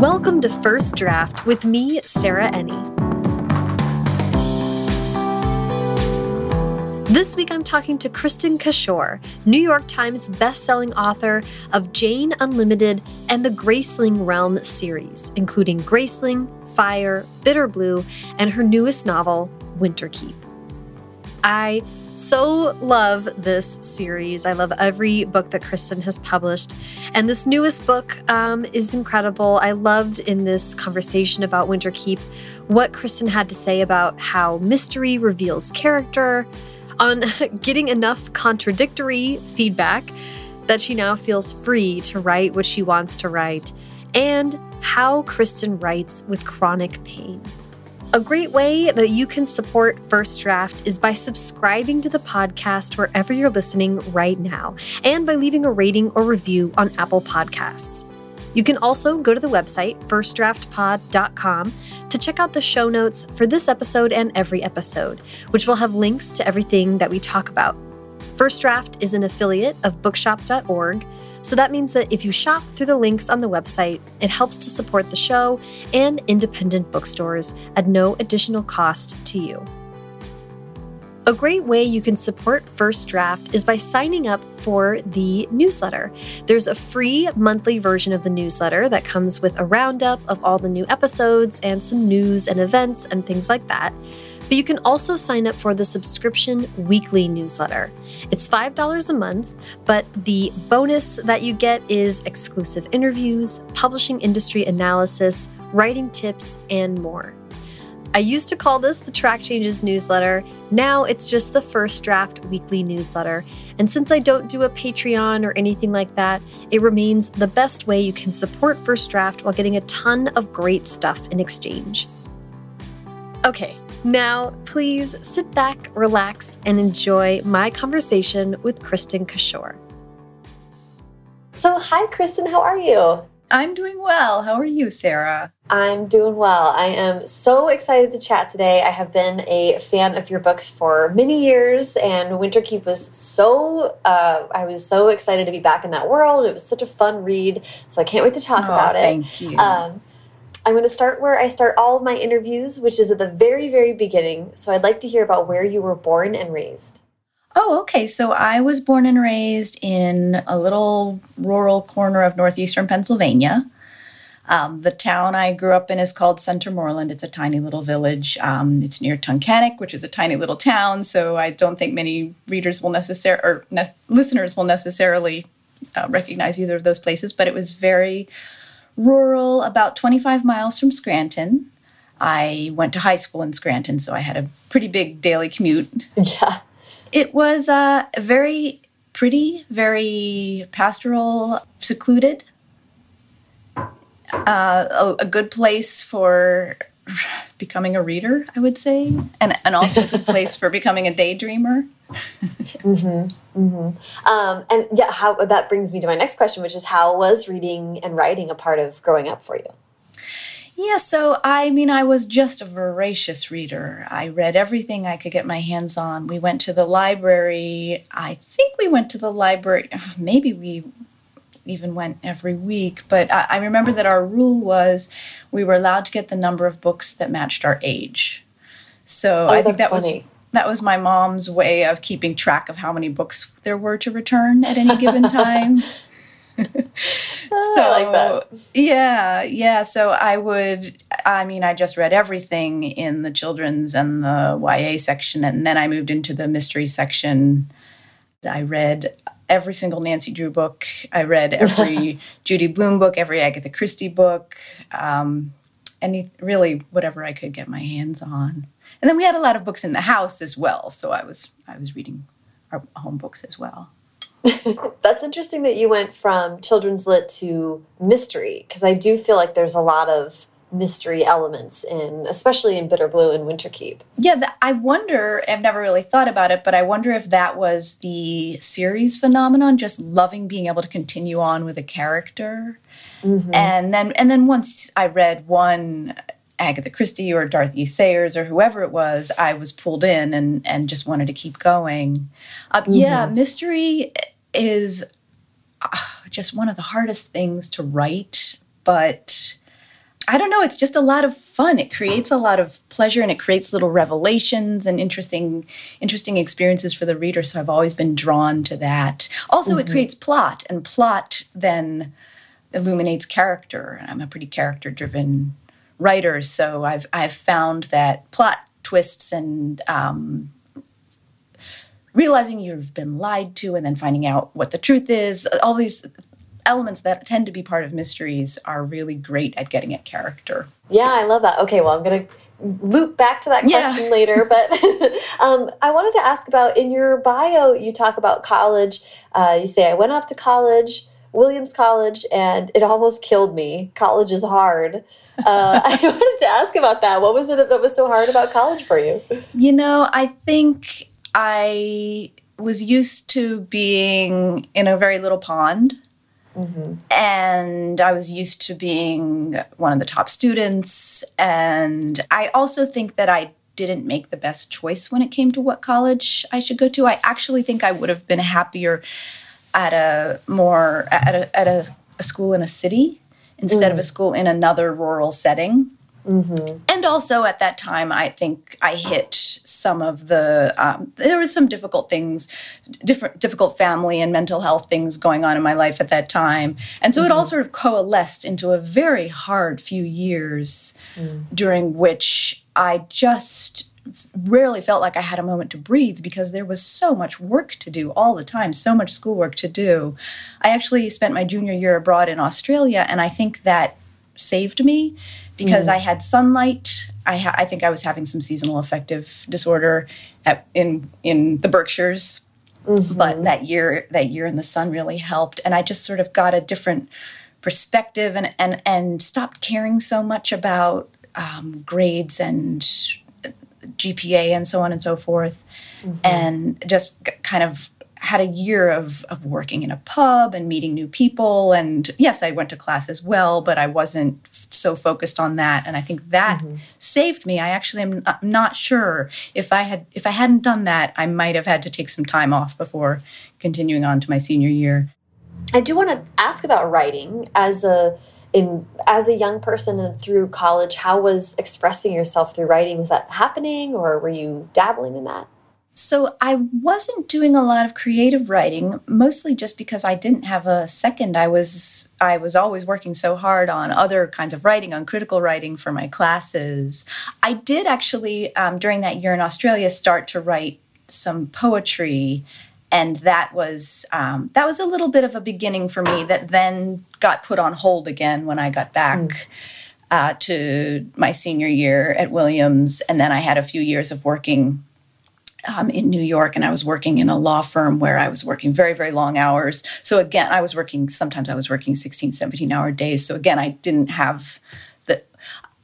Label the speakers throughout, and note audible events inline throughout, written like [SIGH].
Speaker 1: Welcome to First Draft with me, Sarah Enni. This week I'm talking to Kristin Cashore, New York Times bestselling author of Jane Unlimited and the Graceling Realm series, including Graceling, Fire, Bitterblue, and her newest novel, Winterkeep. I so love this series. I love every book that Kristin has published. And this newest book um, is incredible. I loved in this conversation about Winterkeep what Kristin had to say about how mystery reveals character, on [LAUGHS] getting enough contradictory feedback that she now feels free to write what she wants to write, and how Kristin writes with chronic pain. A great way that you can support First Draft is by subscribing to the podcast wherever you're listening right now and by leaving a rating or review on Apple Podcasts. You can also go to the website, firstdraftpod.com, to check out the show notes for this episode and every episode, which will have links to everything that we talk about. First Draft is an affiliate of bookshop.org, so that means that if you shop through the links on the website, it helps to support the show and independent bookstores at no additional cost to you. A great way you can support First Draft is by signing up for the newsletter. There's a free monthly version of the newsletter that comes with a roundup of all the new episodes and some news and events and things like that. But you can also sign up for the subscription weekly newsletter. It's $5 a month, but the bonus that you get is exclusive interviews, publishing industry analysis, writing tips, and more. I used to call this the Track Changes newsletter. Now it's just the First Draft weekly newsletter. And since I don't do a Patreon or anything like that, it remains the best way you can support First Draft while getting a ton of great stuff in exchange. Okay, now, please sit back, relax, and enjoy my conversation with Kristin Cashore. So, hi, Kristin, how are you?
Speaker 2: I'm doing well. How are you, Sarah?
Speaker 1: I'm doing well. I am so excited to chat today. I have been a fan of your books for many years, and Winterkeep was so, uh, I was so excited to be back in that world. It was such a fun read, so I can't wait to talk
Speaker 2: oh,
Speaker 1: about
Speaker 2: thank it. Thank you. Um,
Speaker 1: I'm going to start where I start all of my interviews, which is at the very, very beginning. So I'd like to hear about where you were born and raised.
Speaker 2: Oh, okay. So I was born and raised in a little rural corner of northeastern Pennsylvania. Um, the town I grew up in is called Center Centermoreland. It's a tiny little village. Um, it's near Tunkhannock, which is a tiny little town. So I don't think many readers will necessarily or ne listeners will necessarily uh, recognize either of those places. But it was very rural, about 25 miles from Scranton. I went to high school in Scranton, so I had a pretty big daily commute.
Speaker 1: Yeah.
Speaker 2: It was uh, very pretty, very pastoral, secluded. Uh, a, a, good place for becoming a reader, I would say, and, and also a good [LAUGHS] place for becoming a daydreamer.
Speaker 1: Mm-hmm. Mm-hmm. Um, and yeah, how that brings me to my next question, which is how was reading and writing a part of growing up for you?
Speaker 2: Yeah, so I mean, I was just a voracious reader. I read everything I could get my hands on. We went to the library. I think we went to the library. Maybe we even went every week. But I, I remember that our rule was we were allowed to get the number of books that matched our age. So
Speaker 1: oh,
Speaker 2: I think that
Speaker 1: funny.
Speaker 2: was that was my mom's way of keeping track of how many books there were to return at any given [LAUGHS] time.
Speaker 1: so I like.
Speaker 2: Yeah, yeah. So I would I mean, I just read everything in the children's and the YA section, and then I moved into the mystery section. I read every single Nancy Drew book. I read every [LAUGHS] Judy Blume book, every Agatha Christie book, um, any really whatever I could get my hands on. And then we had a lot of books in the house as well, so I was I was reading our home books as well. [LAUGHS]
Speaker 1: That's interesting that you went from children's lit to mystery because I do feel like there's a lot of mystery elements in especially in Bitterblue and winterkeep
Speaker 2: yeah the, i wonder i've never really thought about it but i wonder if that was the series phenomenon just loving being able to continue on with a character mm -hmm. and then and then once i read one agatha christie or dorothy sayers or whoever it was i was pulled in and and just wanted to keep going uh, mm -hmm. yeah mystery is uh, just one of the hardest things to write but I don't know, it's just a lot of fun. It creates a lot of pleasure and it creates little revelations and interesting interesting experiences for the reader. So I've always been drawn to that. Also, mm -hmm. it mm-hmm. creates plot and plot then illuminates character. I'm a pretty character driven writer, so I've I've found that plot twists and um, realizing you've been lied to and then finding out what the truth is all these elements that tend to be part of mysteries are really great at getting at character.
Speaker 3: Yeah, I love that. Okay, well, I'm going to loop back to that question yeah. later, but [LAUGHS] um, I wanted to ask about in your bio, you talk about college. Uh, you say, I went off to college. Williams College, and it almost killed me. College is hard. Uh, [LAUGHS] I wanted to ask about that. What was it that was so hard about college for you?
Speaker 2: You know, I think I was used to being in a very little pond Mm-hmm. And I was used to being one of the top students. And I also think that I didn't make the best choice when it came to what college I should go to. I actually think I would have been happier at a more at a, at a, a school in a city instead mm. of a school in another rural setting. Mm-hmm. And also at that time, I think I hit some of the, um, there were some difficult things, different, difficult family and mental health things going on in my life at that time. And so mm-hmm. it all mm-hmm. sort of coalesced into a very hard few years mm. during which I just rarely felt like I had a moment to breathe because there was so much work to do all the time, so much schoolwork to do. I actually spent my junior year abroad in Australia, and I think that saved me because mm. I had sunlight. I, ha- I think I was having some seasonal affective disorder at, in in the Berkshires, mm-hmm. but that year that year in the sun really helped, and I just sort of got a different perspective and and and stopped caring so much about um, grades and GPA and so on and so forth, mm-hmm. and just kind of had a year of, of working in a pub and meeting new people. And yes, I went to class as well, but I wasn't f- so focused on that. And I think that mm-hmm. saved me. I actually am not sure if I had if I hadn't done that, I might have had to take some time off before continuing on to my senior year.
Speaker 3: I do want to ask about writing as a in as a young person and through college. How was expressing yourself through writing? Was that happening, or were you dabbling in that?
Speaker 2: So I wasn't doing a lot of creative writing, mostly just because I didn't have a second. I was I was always working so hard on other kinds of writing, on critical writing for my classes. I did actually um, during that year in Australia start to write some poetry, and that was um, that was a little bit of a beginning for me. That then got put on hold again when I got back. Mm. Uh, to my senior year at Williams, and then I had a few years of working um, in New York and I was working in a law firm where I was working very, very long hours. So again, I was working, sometimes I was working 16, 17 hour days. So again, I didn't have the,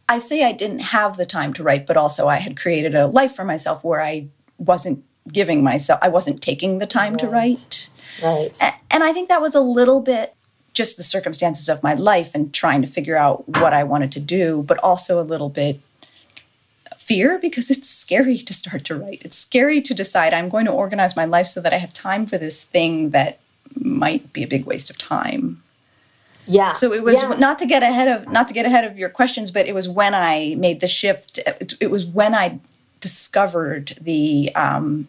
Speaker 2: I say I didn't have the time to write, but also I had created a life for myself where I wasn't giving myself, I wasn't taking the time right. to write.
Speaker 3: Right.
Speaker 2: And I think that was a little bit just the circumstances of my life and trying to figure out what I wanted to do, but also a little bit fear because it's scary to start to write. It's scary to decide I'm going to organize my life so that I have time for this thing that might be a big waste of time.
Speaker 3: Yeah.
Speaker 2: So it was
Speaker 3: yeah.
Speaker 2: not to get ahead of not to get ahead of your questions, but it was when I made the shift. It, it was when I discovered the um,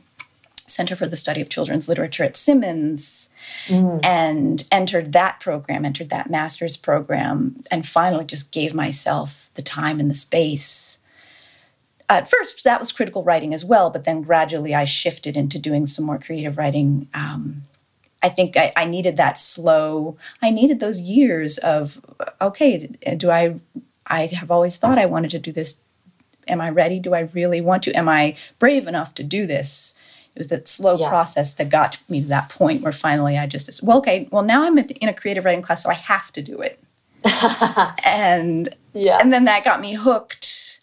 Speaker 2: Center for the Study of Children's Literature at Simmons. Mm. and entered that program, entered that master's program, and finally just gave myself the time and the space at first that was critical writing as well, but then gradually I shifted into doing some more creative writing. Um, I think I, I, needed that slow. I needed those years of okay, do I? I have always thought I wanted to do this. Am I ready? Do I really want to? Am I brave enough to do this? It was that slow yeah. process that got me to that point where finally I just well, okay, well now I'm in a creative writing class, so I have to do it. [LAUGHS] and yeah, and then that got me hooked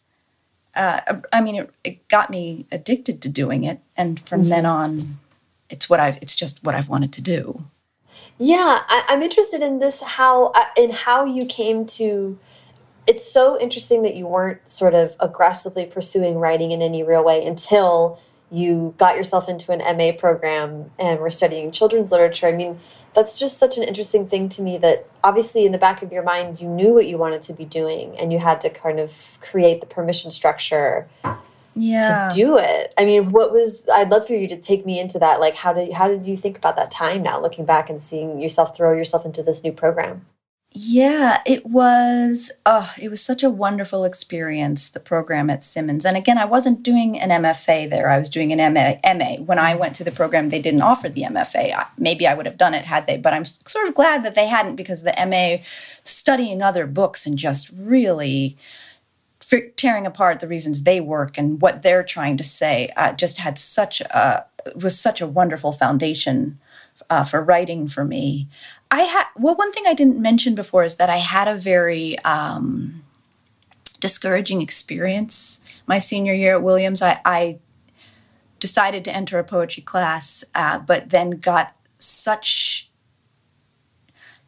Speaker 2: uh, I mean, it, it, got me addicted to doing it, and from mm-hmm. then on, it's what I've. It's just what I've wanted to do.
Speaker 3: Yeah, I, am interested in this. How uh, in how you came to. It's so interesting that you weren't sort of aggressively pursuing writing in any real way until you got yourself into an MA program and were studying children's literature. I mean, that's just such an interesting thing to me that obviously in the back of your mind, you knew what you wanted to be doing and you had to kind of create the permission structure
Speaker 2: yeah.
Speaker 3: to do it. I mean, what was, I'd love for you to take me into that. Like, how did, how did you think about that time now, looking back and seeing yourself throw yourself into this new program?
Speaker 2: Yeah, it was oh, it was such a wonderful experience, the program at Simmons. And again, I wasn't doing an MFA there. I was doing an MA. MA. When I went through the program, they didn't offer the MFA. Maybe I would have done it had they, but I'm sort of glad that they hadn't because the MA studying other books and just really tearing apart the reasons they work and what they're trying to say uh, just had such a was such a wonderful foundation uh, for writing for me. I had well, one thing I didn't mention before is that I had a very um, discouraging experience my senior year at Williams. I, I decided to enter a poetry class, uh, but then got such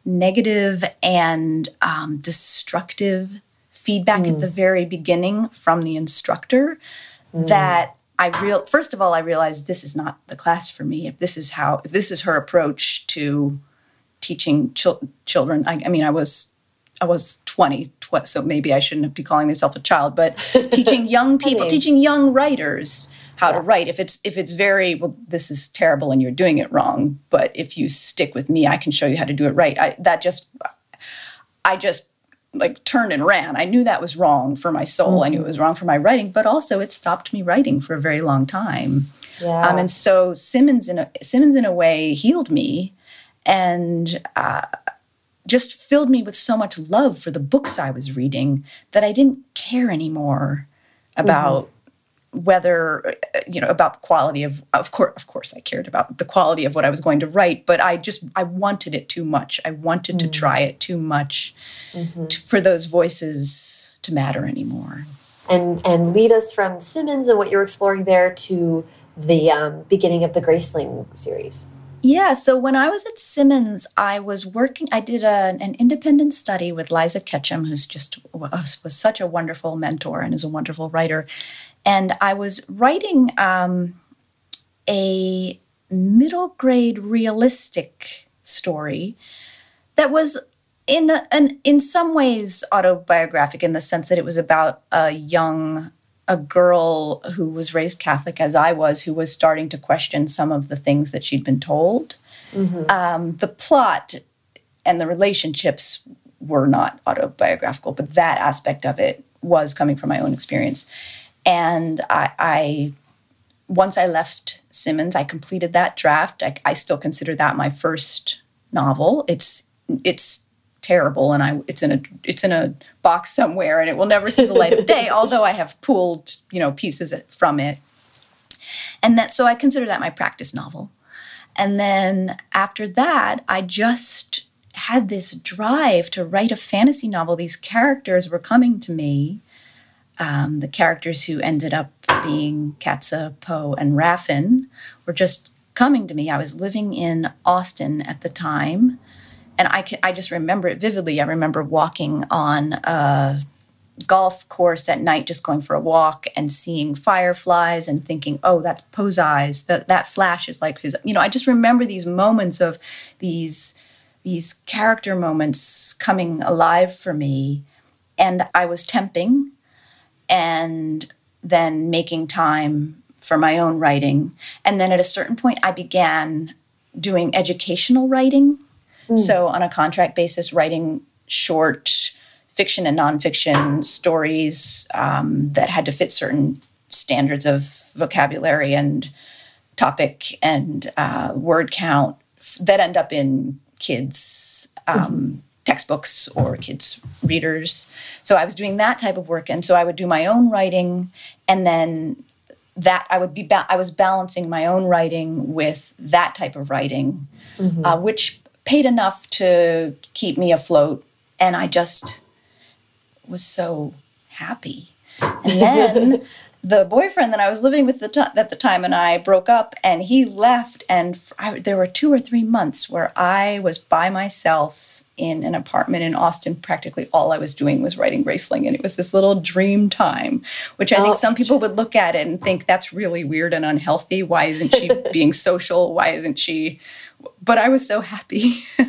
Speaker 2: negative and um, destructive feedback mm. at the very beginning from the instructor mm. that I real first of all I realized this is not the class for me. If this is how if this is her approach to teaching children, I, I, mean I was I was 20, tw so maybe I shouldn't be calling myself a child, but [LAUGHS] teaching young people, I mean, teaching young writers how yeah. to write. If it's if it's very well, this is terrible and you're doing it wrong. But if you stick with me, I can show you how to do it right. I, that just I just like turned and ran. I knew that was wrong for my soul. Mm-hmm. I knew it was wrong for my writing, but also it stopped me writing for a very long time. Yeah. Um, and so Simmons in a Simmons in a way healed me and uh, just filled me with so much love for the books I was reading that I didn't care anymore about mm-hmm. whether you know about the quality of of course of course I cared about the quality of what I was going to write, but I just I wanted it too much. I wanted mm-hmm. to try it too much mm-hmm. to, for those voices to matter anymore.
Speaker 3: And and lead us from Simmons and what you're exploring there to the um, beginning of the Graceling series.
Speaker 2: Yeah, so when I was at Simmons, I was working, I did a, an independent study with Liza Ketchum, who's just was, was, such a wonderful mentor and is a wonderful writer. And I was writing um, a middle grade realistic story that was in an in some ways autobiographic in the sense that it was about a young a girl who was raised Catholic as I was, who was starting to question some of the things that she'd been told. Mm-hmm. Um, the plot and the relationships were not autobiographical, but that aspect of it was coming from my own experience. And I, I once I left Simmons, I completed that draft. I, I still consider that my first novel. It's it's terrible and I it's in a it's in a box somewhere and it will never see the light of [LAUGHS] day although I have pulled you know pieces from it. And that so I consider that my practice novel. And then after that I just had this drive to write a fantasy novel. These characters were coming to me um, the characters who ended up being Katsa, Po, and Raffin were just coming to me. I was living in Austin at the time and I can, I just remember it vividly. I remember walking on a golf course at night, just going for a walk and seeing fireflies and thinking, "Oh, that's Po's eyes. That that flash is like his." You know, I just remember these moments of these these character moments coming alive for me, and I was temping, and then making time for my own writing, and then at a certain point, I began doing educational writing Mm. So, on a contract basis, writing short fiction and nonfiction stories um, that had to fit certain standards of vocabulary and topic and uh, word count that end up in kids' um, mm-hmm. textbooks or kids' readers. So I was doing that type of work, and so I would do my own writing, and then that I would be ba- I was balancing my own writing with that type of writing, mm-hmm. uh, which paid enough to keep me afloat. And I just was so happy. And [LAUGHS] then the boyfriend that I was living with at the time and I broke up, and he left. And I, there were two or three months where I was by myself in an apartment in Austin. Practically all I was doing was writing Graceling, and it was this little dream time, which I oh, think some people would look at it and think that's really weird and unhealthy. Why isn't she [LAUGHS] being social? Why isn't she? But I was so happy. [LAUGHS] also,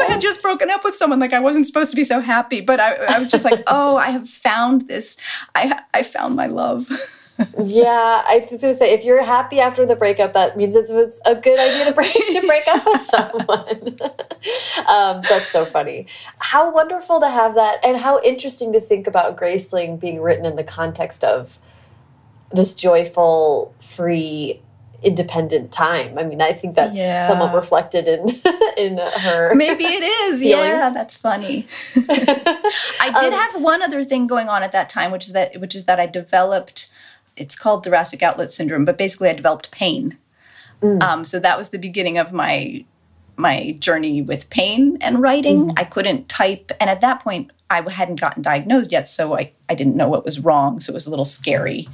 Speaker 2: I had just broken up with someone. Like I wasn't supposed to be so happy, but I, I was just like, [LAUGHS] oh, I have found this. I I found my love. [LAUGHS]
Speaker 1: yeah, I was going to say if you're happy after the breakup, that means it was a good idea to break to break up with someone. um, that's so funny. How wonderful to have that, and how interesting to think about Graceling being written in the context of this joyful, free, independent time. I mean, I think that's yeah. somewhat reflected in [LAUGHS] in her.
Speaker 2: Maybe it is. [LAUGHS] Feelings. Yeah, that's funny. [LAUGHS] I did um, have one other thing going on at that time, which is that which is that I developed it's called thoracic outlet syndrome, but basically I developed pain. Mm. Um, so that was the beginning of my my journey with pain and writing. Mm. I couldn't type, and at that point I hadn't gotten diagnosed yet, so I I didn't know what was wrong. So it was a little scary.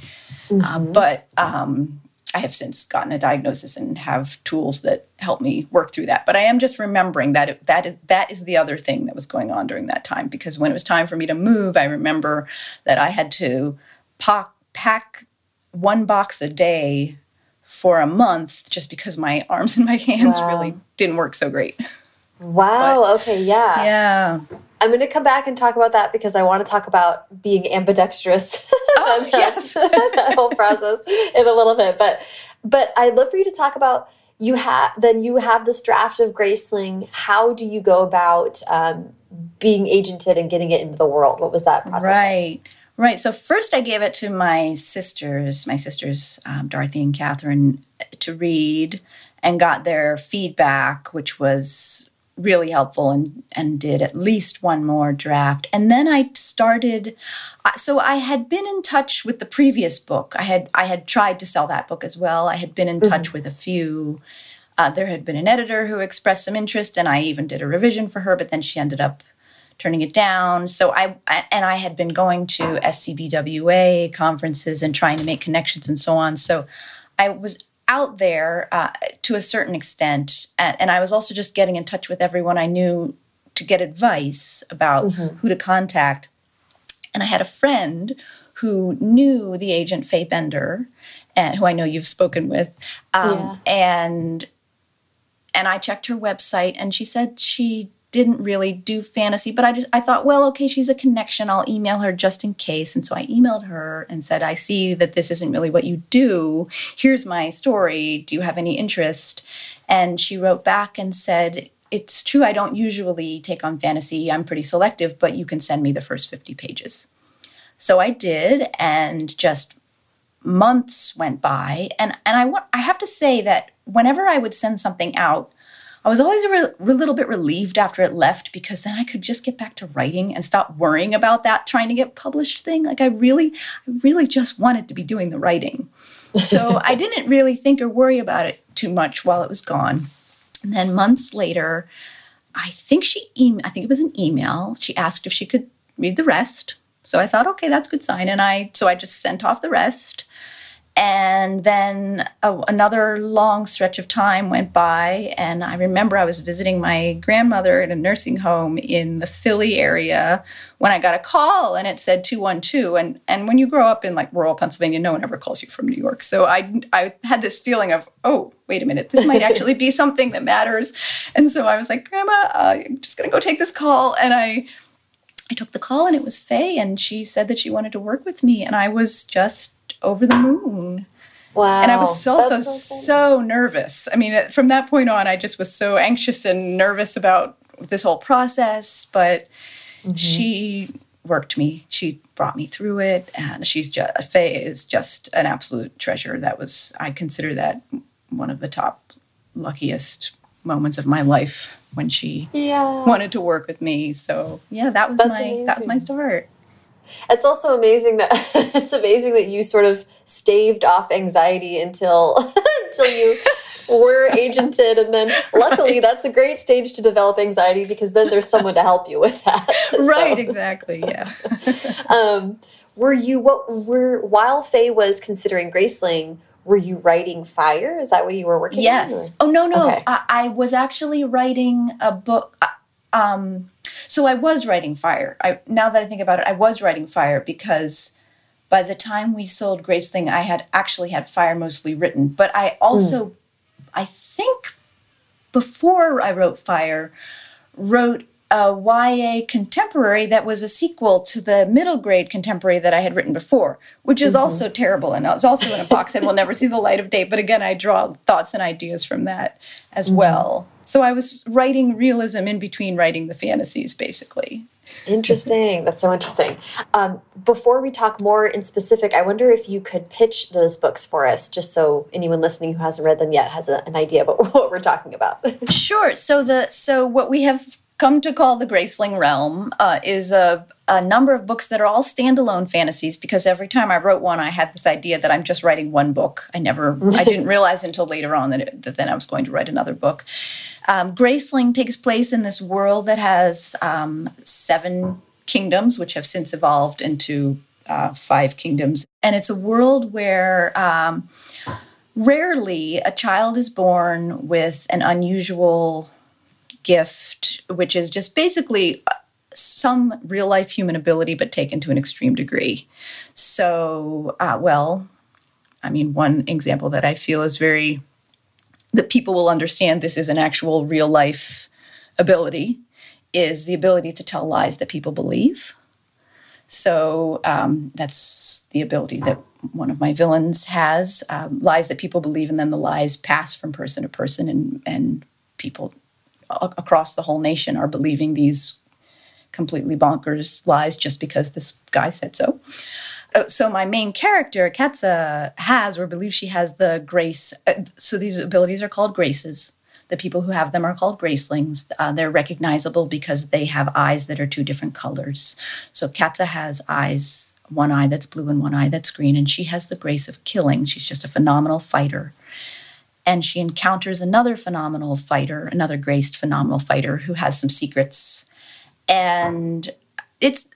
Speaker 2: Mm -hmm. uh, but um, I have since gotten a diagnosis and have tools that help me work through that. But I am just remembering that it, that is that is the other thing that was going on during that time because when it was time for me to move, I remember that I had to pack pack one box a day for a month just because my arms and my [LAUGHS] hands wow. really didn't work so great.
Speaker 1: Wow. But, okay. Yeah.
Speaker 2: Yeah.
Speaker 1: I'm going to come back and talk about that because I want to talk about being ambidextrous. [LAUGHS]
Speaker 2: Oh, yes. [LAUGHS]
Speaker 1: that whole process in a little bit. But but I'd love for you to talk about you have then you have this draft of Graceling. How do you go about um, being agented and getting it into the world? What was that process?
Speaker 2: Right. Like? Right. So first, I gave it to my sisters, my sisters um, Dorothy and Catherine, to read, and got their feedback, which was really helpful, and and did at least one more draft. And then I started. So I had been in touch with the previous book. I had I had tried to sell that book as well. I had been in mm -hmm. touch with a few. Uh, there had been an editor who expressed some interest, and I even did a revision for her. But then she ended up turning it down. So I, I, and I had been going to SCBWI conferences and trying to make connections and so on. So I was out there uh, to a certain extent, and, and, I was also just getting in touch with everyone I knew to get advice about mm-hmm. who to contact. And I had a friend who knew the agent Faye Bender, and who I know you've spoken with, um, yeah. and and I checked her website, and she said she didn't really do fantasy, but I just I thought, well, okay, she's a connection. I'll email her just in case. And so I emailed her and said, I see that this isn't really what you do. Here's my story. Do you have any interest? And she wrote back and said, It's true, I don't usually take on fantasy. I'm pretty selective, but you can send me the first 50 pages. So I did, and just months went by. And and I I have to say that whenever I would send something out, I was always a, re- a little bit relieved after it left because then I could just get back to writing and stop worrying about that trying to get published thing. Like I really, I really just wanted to be doing the writing. So [LAUGHS] I didn't really think or worry about it too much while it was gone. And then months later, I think she, e- I think it was an email. She asked if she could read the rest. So I thought, okay, that's good sign. And I, so I just sent off the rest. And then another long stretch of time went by, and I remember I was visiting my grandmother in a nursing home in the Philly area when I got a call, and it said 212. And, and when you grow up in like rural Pennsylvania, no one ever calls you from New York. So I, I had this feeling of, oh, wait a minute, this might actually be something that matters. And so I was like, Grandma, uh, I'm just going to go take this call. And I, I took the call, and it was Faye, and she said that she wanted to work with me. And I was just over the moon.
Speaker 1: Wow.
Speaker 2: And I was also so, so nervous. I mean, from that point on, I just was so anxious and nervous about this whole process. But mm-hmm. she worked me. She brought me through it. And she's just, Faye is just an absolute treasure. That was, I consider that one of the top luckiest moments of my life when she
Speaker 1: yeah.
Speaker 2: wanted to work with me. So yeah, that was That's my, amazing. that was my start.
Speaker 1: It's also amazing that [LAUGHS] it's amazing that you sort of staved off anxiety until [LAUGHS] until you were [LAUGHS] agented and then luckily right. that's a great stage to develop anxiety because then there's someone to help you with that.
Speaker 2: Right, so. exactly. Yeah.
Speaker 1: um, were you what were while Faye was considering Graceling, were you writing fire? Is that what you were working
Speaker 2: yes.
Speaker 1: on? Yes.
Speaker 2: Oh no, no. Okay. I, I, was actually writing a book. Uh, um, so I was writing fire. I now that I think about it, I was writing fire because by the time we sold Graceling, I had actually had fire mostly written. But I also, mm. I think, before I wrote fire, wrote a YA contemporary that was a sequel to the middle grade contemporary that I had written before, which is mm-hmm. also terrible. And it's also in a box and will never see the light of day. But again, I draw thoughts and ideas from that as mm-hmm. well. So I was writing realism in between writing the fantasies, basically.
Speaker 1: Interesting. That's so interesting. Um, before we talk more in specific, I wonder if you could pitch those books for us, just so anyone listening who hasn't read them yet has a, an idea about [LAUGHS] what we're talking about. [LAUGHS]
Speaker 2: sure. So the so what we have come to call the Graceling Realm uh, is a, a, number of books that are all standalone fantasies because every time I wrote one, I had this idea that I'm just writing one book. I never, I [LAUGHS] didn't realize until later on that, it, that then I was going to write another book. Um, Graceling takes place in this world that has um, seven kingdoms, which have since evolved into uh, five kingdoms. And it's a world where um, rarely a child is born with an unusual gift, which is just basically uh, some real life human ability, but taken to an extreme degree. So, uh, well, I mean, one example that I feel is very, that people will understand this is an actual real life ability is the ability to tell lies that people believe. So um, that's the ability that one of my villains has um, lies that people believe, and then the lies pass from person to person, and, and people across the whole nation are believing these completely bonkers lies just because this guy said so. Uh, so my main character, Katsa, has or believes she has the grace. Uh, so these abilities are called graces. The people who have them are called gracelings. Uh, they're recognizable because they have eyes that are two different colors. So Katsa has eyes, one eye that's blue and one eye that's green, and she has the grace of killing. She's just a phenomenal fighter and she encounters another phenomenal fighter, another graced phenomenal fighter who has some secrets. And it's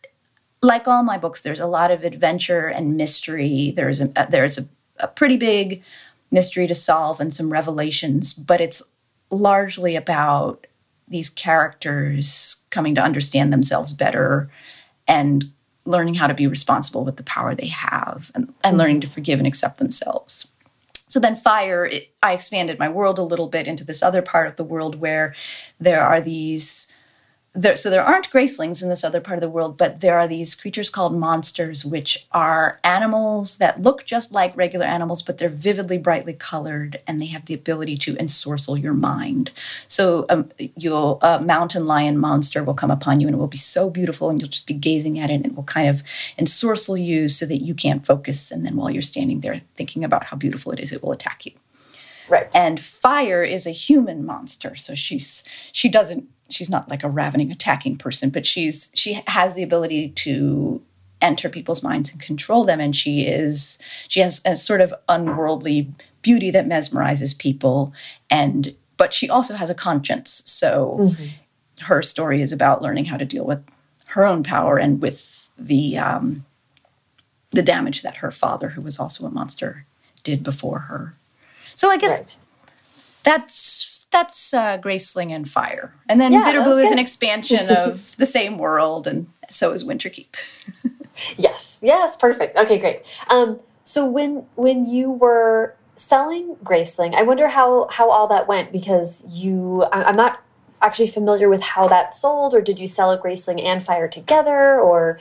Speaker 2: like all my books, there's a lot of adventure and mystery. There's a, there's a, a pretty big mystery to solve and some revelations, but it's largely about these characters coming to understand themselves better and learning how to be responsible with the power they have and, and learning to forgive and accept themselves. So then, fire, it, I expanded my world a little bit into this other part of the world where there are these there, so there aren't gracelings in this other part of the world, but there are these creatures called monsters, which are animals that look just like regular animals, but they're vividly, brightly colored, and they have the ability to ensorcel your mind. So um, you'll a mountain lion monster will come upon you, and it will be so beautiful, and you'll just be gazing at it, and it will kind of ensorcel you so that you can't focus. And then while you're standing there thinking about how beautiful it is, it will attack you.
Speaker 1: Right.
Speaker 2: And fire is a human monster, so she's she doesn't she's not like a ravening attacking person but she's she has the ability to enter people's minds and control them and she is she has a sort of unworldly beauty that mesmerizes people and but she also has a conscience so mm-hmm. her story is about learning how to deal with her own power and with the um, the damage that her father who was also a monster did before her so i guess right. that's that's uh, Graceling and Fire. And then yeah, Bitterblue is an expansion [LAUGHS] of the same world, and so is Winterkeep. [LAUGHS]
Speaker 1: yes, yes, perfect. Okay, great. Um, so when when you were selling Graceling, I wonder how how all that went because you I, I'm not actually familiar with how that sold, or did you sell a Graceling and Fire together, or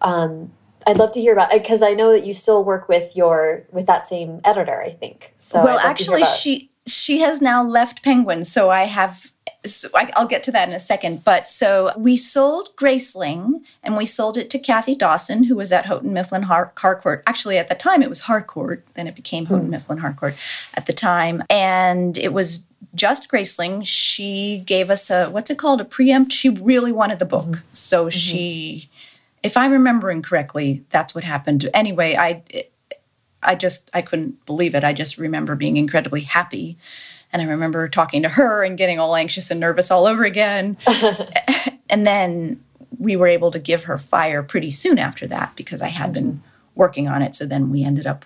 Speaker 1: um, I'd love to hear about it because I know that you still work with your with that same editor. I think
Speaker 2: so. Well, actually, she she has now left Penguin, so I have. So I, will get to that in a second. But so we sold Graceling and we sold it to Kathy Dawson, who was at Houghton Mifflin Har- Harcourt. Actually, at the time, it was Harcourt. Then it became Houghton mm. Mifflin Harcourt at the time. And it was just Graceling. She gave us a, what's it called? A preempt. She really wanted the book. Mm-hmm. So mm-hmm. she, if I'm remembering correctly, that's what happened. Anyway, I, I just I couldn't believe it. I just remember being incredibly happy. And I remember talking to her and getting all anxious and nervous all over again. [LAUGHS] and then we were able to give her fire pretty soon after that because I had mm-hmm. been working on it. So then we ended up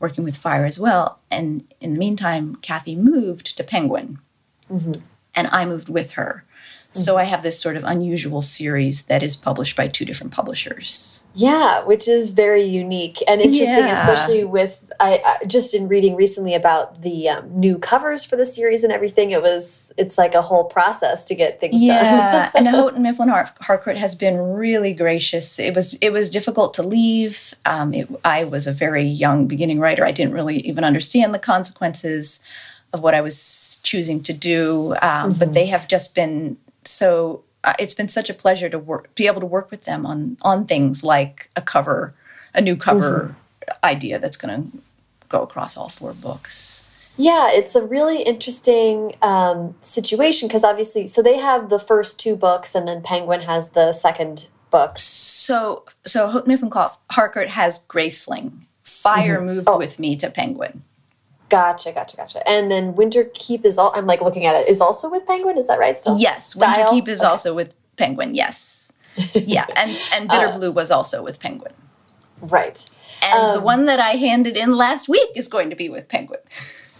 Speaker 2: working with fire as well. And in the meantime, Kathy moved to Penguin, mm-hmm. and I moved with her. So I have this sort of unusual series that is published by two different publishers.
Speaker 1: Yeah, which is very unique and interesting, yeah. especially with I, I, just in reading recently about the um, new covers for the series and everything. It was it's like a whole process to get things
Speaker 2: yeah.
Speaker 1: done.
Speaker 2: Yeah, [LAUGHS] and Houghton Mifflin Harcourt has been really gracious. It was it was difficult to leave. Um, it, I was a very young beginning writer. I didn't really even understand the consequences of what I was choosing to do. Um, mm -hmm. But mm-hmm. they have just been so uh, it's been such a pleasure to work, be able to work with them on on things like a cover, a new cover mm -hmm. idea that's going to go across all four books.
Speaker 1: Yeah, it's a really interesting um, situation because obviously, so they have the first two books, and then Penguin has the second book.
Speaker 2: So, so Houghton Mifflin Harcourt has Graceling. Fire mm -hmm. moved oh. with me to Penguin.
Speaker 1: Gotcha, gotcha, gotcha. And then Winterkeep is all I'm like looking at it is also with Penguin. Is that right?
Speaker 2: Still? Yes, Winterkeep is okay. also with Penguin. Yes, [LAUGHS] yeah, and and Bitter uh, Blue was also with Penguin.
Speaker 1: Right.
Speaker 2: And um, the one that I handed in last week is going to be with Penguin. [LAUGHS]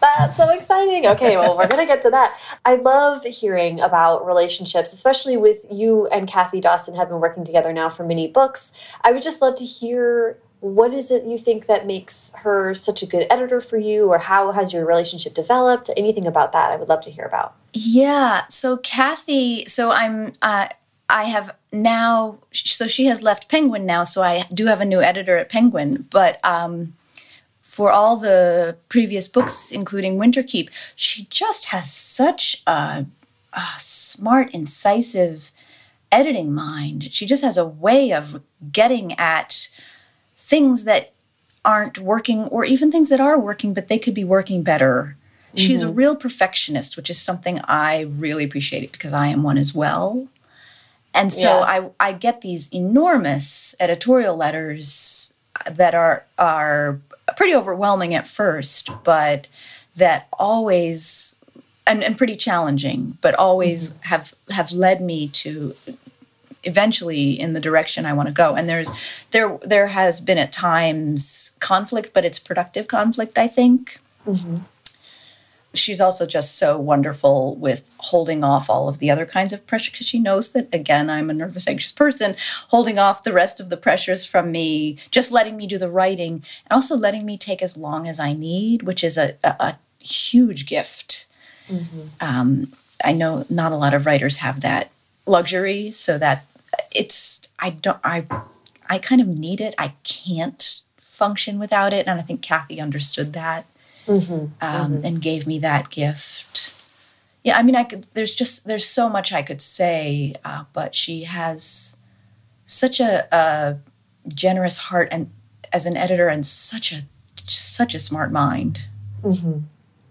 Speaker 1: That's so exciting. Okay, well, we're going to get to that. I love hearing about relationships, especially with you and Kathy Dawson have been working together now for many books. I would just love to hear what is it you think that makes her such a good editor for you or how has your relationship developed? Anything about that i would love to hear about.
Speaker 2: Yeah so kathy so i'm uh, i have now so she has left penguin now so i do have a new editor at penguin but um for all the previous books including winterkeep she just has such a, a smart incisive editing mind. She just has a way of getting at things that aren't working or even things that are working but they could be working better mm-hmm. she's a mm-hmm. real perfectionist which is something i really appreciate because i am one as well and so yeah. I, I get these enormous editorial letters that are are pretty overwhelming at first but that always and, and pretty challenging but always mm-hmm. have have led me to eventually in the direction I want to go. And there's there there has been at times conflict, but it's productive conflict. I think. Mm-hmm. She's also just so wonderful with holding off all of the other kinds of pressure because she knows that, again, I'm a nervous, anxious person, holding off the rest of the pressures from me, just letting me do the writing, and also letting me take as long as I need, which is a, a, a huge gift. Mm-hmm. Um, I know not a lot of writers have that luxury so that it's i don't i i kind of need it i can't function without it and i think kathy understood that mm-hmm, um, mm-hmm. and gave me that gift yeah i mean i could there's just there's so much i could say uh, but she has such a, a generous heart and as an editor and such a such a smart mind
Speaker 1: mm-hmm.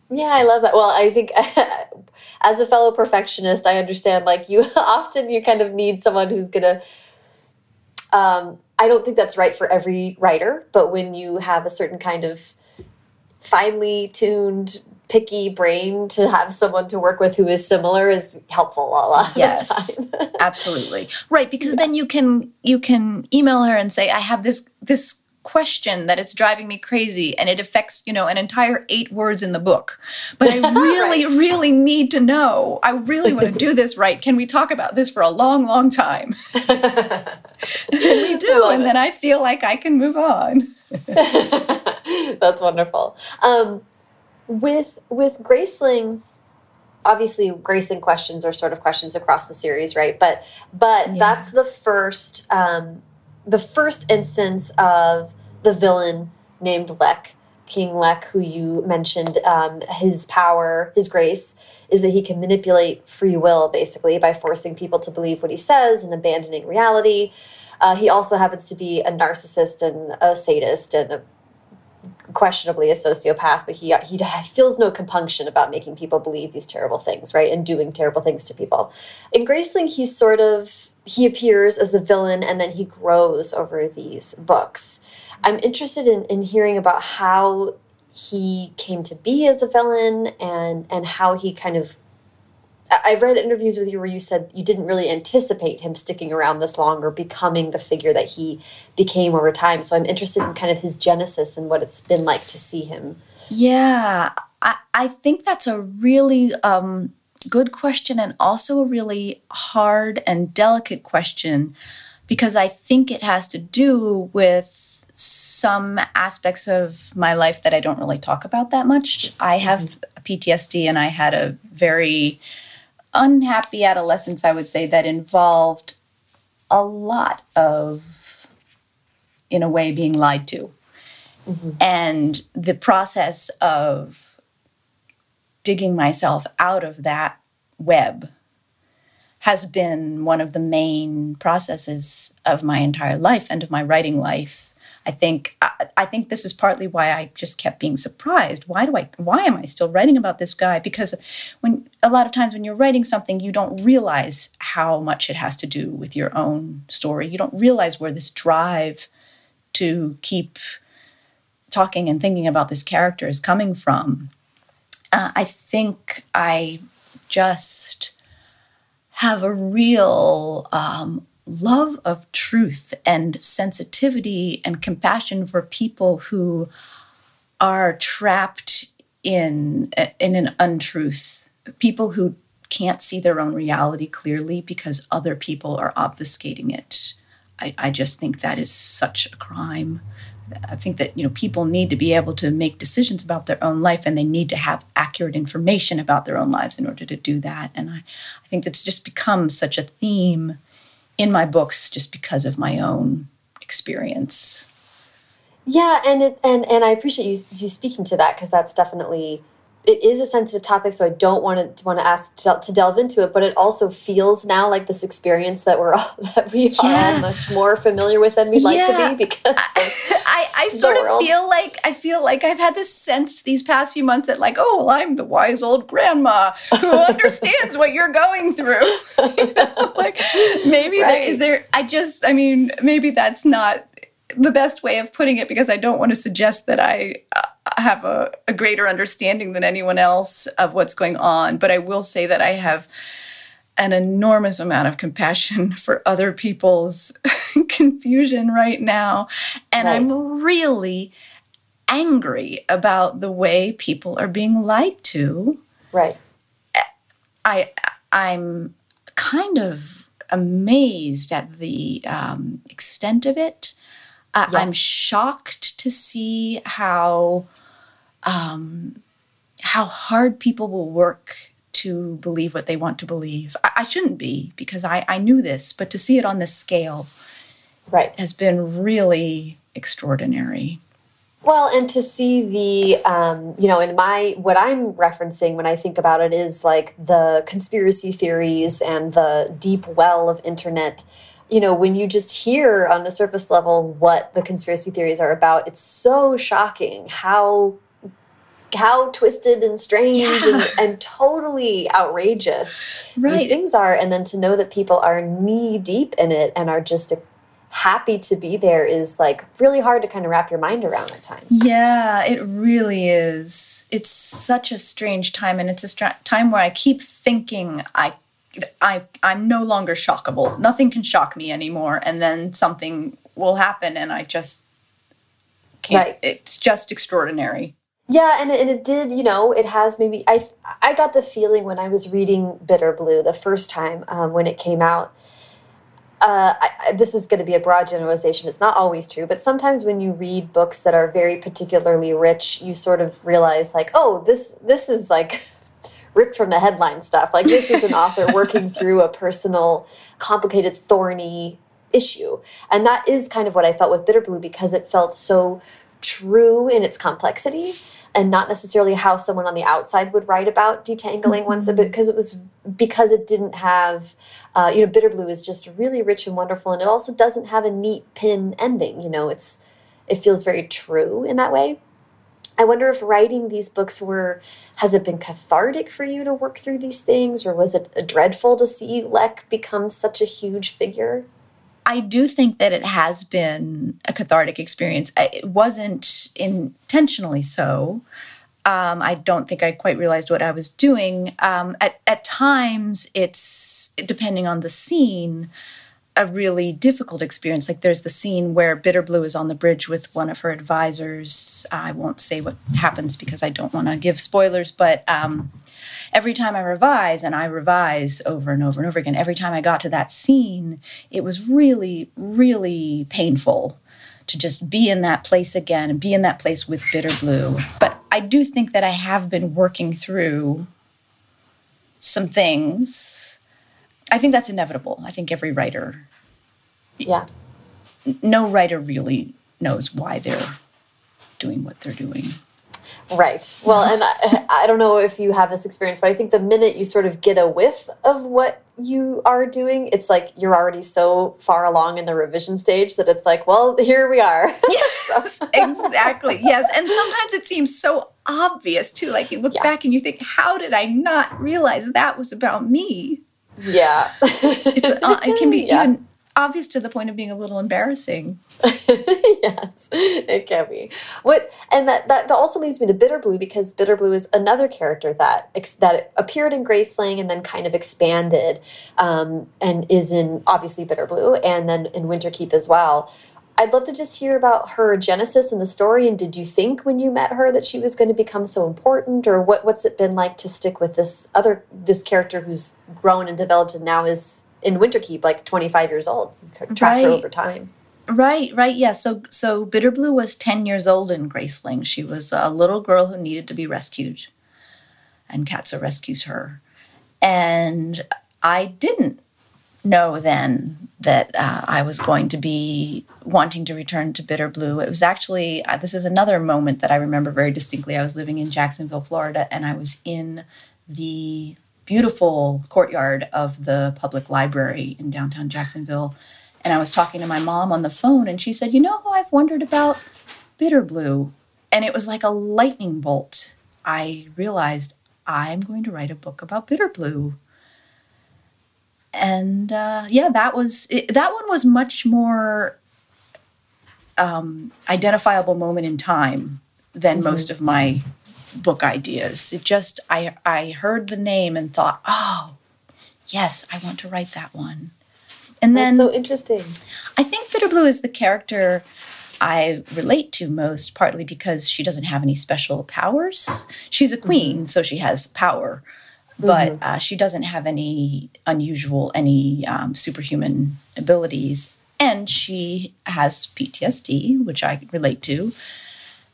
Speaker 1: Yeah, I love that. Well, I think [LAUGHS] as a fellow perfectionist, I understand like you [LAUGHS] often you kind of need someone who's going to um I don't think that's right for every writer, but when you have a certain kind of finely tuned picky brain to have someone to work with who is similar is helpful a lot yes, of the time. [LAUGHS]
Speaker 2: absolutely. Right, because yeah. then you can you can email her and say I have this this question that it's driving me crazy and it affects, you know, an entire eight words in the book. But I [LAUGHS] really, right. really need to know. I really want to do this right. Can we talk about this for a long, long time? [LAUGHS] and we do. And it. then I feel like I can move on. [LAUGHS]
Speaker 1: That's wonderful. Um, with with Graceling, obviously Graceling questions are sort of questions across the series, right? But but yeah. that's the first um, the first instance of the villain named Leck, King Leck, who you mentioned, um, his power, his grace, is that he can manipulate free will, basically, by forcing people to believe what he says and abandoning reality. Uh, he also happens to be a narcissist and a sadist and a, questionably a sociopath, but he, he [LAUGHS] feels no compunction about making people believe these terrible things, right, and doing terrible things to people. In Graceling, he's sort of, he appears as the villain and then he grows over these books. I'm interested in, in hearing about how he came to be as a villain and and how he kind of I've read interviews with you where you said you didn't really anticipate him sticking around this long or becoming the figure that he became over time. So I'm interested in kind of his genesis and what it's been like to see him.
Speaker 2: Yeah, I, I think that's a really um, good question and also a really hard and delicate question because I think it has to do with some aspects of my life that I don't really talk about that much. I have PTSD and I had a very unhappy adolescence, I would say, that involved a lot of, in a way, being lied to. Mm-hmm. And the process of digging myself out of that web has been one of the main processes of my entire life and of my writing life I think I, I, think this is partly why I just kept being surprised. Why do I why am I still writing about this guy? Because when a lot of times when you're writing something, you don't realize how much it has to do with your own story. You don't realize where this drive to keep talking and thinking about this character is coming from. Uh, I think I just have a real um, love of truth and sensitivity and compassion for people who are trapped in in an untruth. People who can't see their own reality clearly because other people are obfuscating it. I, I just think that is such a crime. I think that you know people need to be able to make decisions about their own life and they need to have accurate information about their own lives in order to do that. And i, I think that's just become such a theme in my books just because of my own experience.
Speaker 1: Yeah, and it, and and I appreciate you you speaking to that because that's definitely it is a sensitive topic, so I don't want to want to ask to, to, delve into it. But it also feels now like this experience that we're all, [LAUGHS] that we yeah. are all much more familiar with than we'd yeah. like to be because
Speaker 2: I, I sort of feel like I feel like I've had this sense these past few months that like oh well, I'm the wise old grandma who [LAUGHS] understands what you're going through. [LAUGHS] you know, like maybe right. there is there. I just I mean maybe that's not the best way of putting it because I don't want to suggest that I. Uh, have a, a greater understanding than anyone else of what's going on. But I will say that I have an enormous amount of compassion [LAUGHS] for other people's [LAUGHS] confusion right now. And right. I'm really angry about the way people are being lied to.
Speaker 1: Right.
Speaker 2: I I'm kind of amazed at the um, extent of it. Uh, yeah. I'm shocked to see how um, how hard people will work to believe what they want to believe. I, I shouldn't be because I, I knew this, but to see it on this scale
Speaker 1: right.
Speaker 2: has been really extraordinary.
Speaker 1: Well, and to see the, um, you know, in my, what I'm referencing when I think about it is like the conspiracy theories and the deep well of internet. You know, when you just hear on the surface level what the conspiracy theories are about, it's so shocking how how twisted and strange yeah. and, and, totally outrageous right. these things are. And then to know that people are knee deep in it and are just uh, happy to be there is like really hard to kind of wrap your mind around at times.
Speaker 2: Yeah, it really is. It's such a strange time. And it's a time where I keep thinking I I I'm no longer shockable. Nothing can shock me anymore. And then something will happen and I just can't. Right. It's just extraordinary.
Speaker 1: Yeah, and and it did, you know, it has maybe I I got the feeling when I was reading Bitterblue the first time um, when it came out. Uh, I, this is going to be a broad generalization. It's not always true, but sometimes when you read books that are very particularly rich, you sort of realize like, oh, this this is like [LAUGHS] ripped from the headline stuff. Like this is an [LAUGHS] author working through a personal, complicated, thorny issue, and that is kind of what I felt with Bitterblue because it felt so true in its complexity and not necessarily how someone on the outside would write about detangling mm -hmm. once a bit because it was because it didn't have uh, you know Bitterblue is just really rich and wonderful and it also doesn't have a neat pin ending you know it's it feels very true in that way I wonder if writing these books were has it been cathartic for you to work through these things or was it dreadful to see Leck become such a huge figure?
Speaker 2: I do think that it has been a cathartic experience. It wasn't intentionally so. Um, I don't think I quite realized what I was doing. Um, at, at times, it's depending on the scene, a really difficult experience. Like there's the scene where Bitterblue is on the bridge with one of her advisors. I won't say what happens because I don't want to give spoilers, but um, every time I revise, and I revise over and over and over again, every time I got to that scene, it was really, really painful to just be in that place again and be in that place with Bitterblue. But I do think that I have been working through some things. I think that's inevitable. I think every writer
Speaker 1: yeah.
Speaker 2: No writer really knows why they're doing what they're doing.
Speaker 1: Right. Well, and I, I, don't know if you have this experience, but I think the minute you sort of get a whiff of what you are doing, it's like you're already so far along in the revision stage that it's like, well, here we are. [LAUGHS]
Speaker 2: Yes, exactly. Yes. And sometimes it seems so obvious too. Like you look yeah. back and you think, how did I not realize that was about me?
Speaker 1: Yeah.
Speaker 2: it's, uh, it can be [LAUGHS] yeah. even obvious to the point of being a little embarrassing. [LAUGHS]
Speaker 1: yes, it can be. What and that, that also leads me to Bitterblue because Bitterblue is another character that that appeared in Graceling and then kind of expanded, um, and is in obviously Bitterblue and then in Winterkeep as well. I'd love to just hear about her genesis and the story. And did you think when you met her that she was going to become so important, or what? What's it been like to stick with this other this character who's grown and developed and now is in Winterkeep, like 25 years old. Tracked right. her over time.
Speaker 2: Right, right, yeah. So, so Bitterblue was 10 years old in Graceling. She was a little girl who needed to be rescued, and Katsa rescues her. And I didn't know then that uh, I was going to be wanting to return to Bitterblue. It was actually, uh, this is another moment that I remember very distinctly. I was living in Jacksonville, Florida, and I was in the beautiful courtyard of the public library in downtown Jacksonville. And I was talking to my mom on the phone, and she said, You know, I've wondered about Bitterblue. And it was like a lightning bolt. I realized I'm going to write a book about Bitterblue. And uh, yeah, that was it, that one was much more um, identifiable moment in time than mm-hmm. most of my book ideas. It just I I heard the name and thought, oh, yes, I want to write that one.
Speaker 1: And then That's so interesting.
Speaker 2: I think Bitterblue is the character I relate to most, partly because she doesn't have any special powers. She's a queen, mm-hmm. so she has power, but mm-hmm. uh, she doesn't have any unusual, any um, superhuman abilities. And she has PTSD, which I relate to.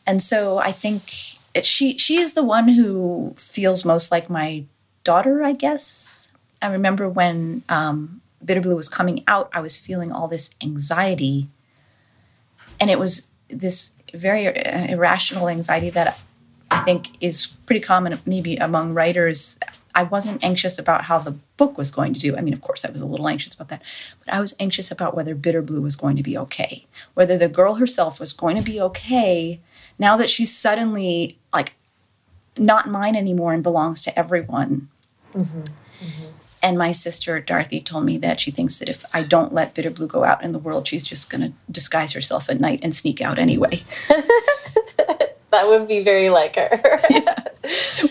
Speaker 2: And so I think she she is the one who feels most like my daughter, I guess. I remember when um, Bitterblue was coming out, I was feeling all this anxiety, and it was this very irrational anxiety that I think is pretty common, maybe among writers. I wasn't anxious about how the book was going to do. I mean, of course, I was a little anxious about that, but I was anxious about whether Bitterblue was going to be okay, whether the girl herself was going to be okay now that she's suddenly like not mine anymore and belongs to everyone. Mm-hmm. Mm-hmm. And my sister Dorothy told me that she thinks that if I don't let Bitterblue go out in the world, she's just going to disguise herself at night and sneak out anyway. [LAUGHS]
Speaker 1: that would be very like her. [LAUGHS]
Speaker 2: yeah.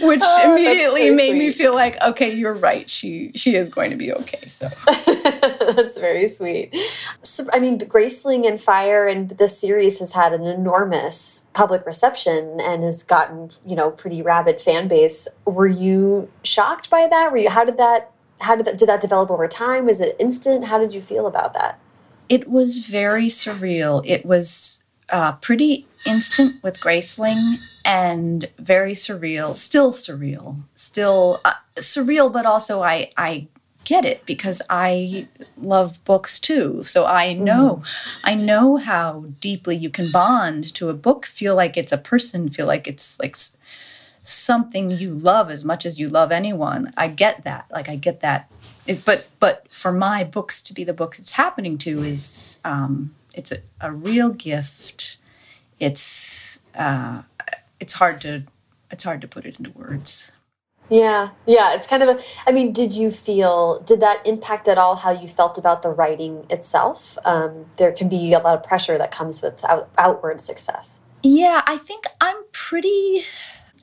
Speaker 2: Which oh, immediately made sweet. me feel like, okay, you're right. She she is going to be okay. So [LAUGHS]
Speaker 1: that's very sweet. So, I mean, Graceling and Fire and this series has had an enormous public reception and has gotten you know pretty rabid fan base. Were you shocked by that? Were you? How did that? How did that? Did that develop over time? Was it instant? How did you feel about that?
Speaker 2: It was very surreal. It was uh, pretty instant with Graceling and very surreal, still surreal, still uh, surreal, but also I, I get it because I love books too. So I mm-hmm. know, mm. I know how deeply you can bond to a book, feel like it's a person, feel like it's like something you love as much as you love anyone. I get that. Like I get that. It, but but for my books to be the books it's happening to is um, it's a, a real gift it's uh, it's hard to it's hard to put it into words.
Speaker 1: Yeah, yeah, it's kind of a. I mean, did you feel? Did that impact at all how you felt about the writing itself? Um, there can be a lot of pressure that comes with out, outward success.
Speaker 2: Yeah, I think I'm pretty.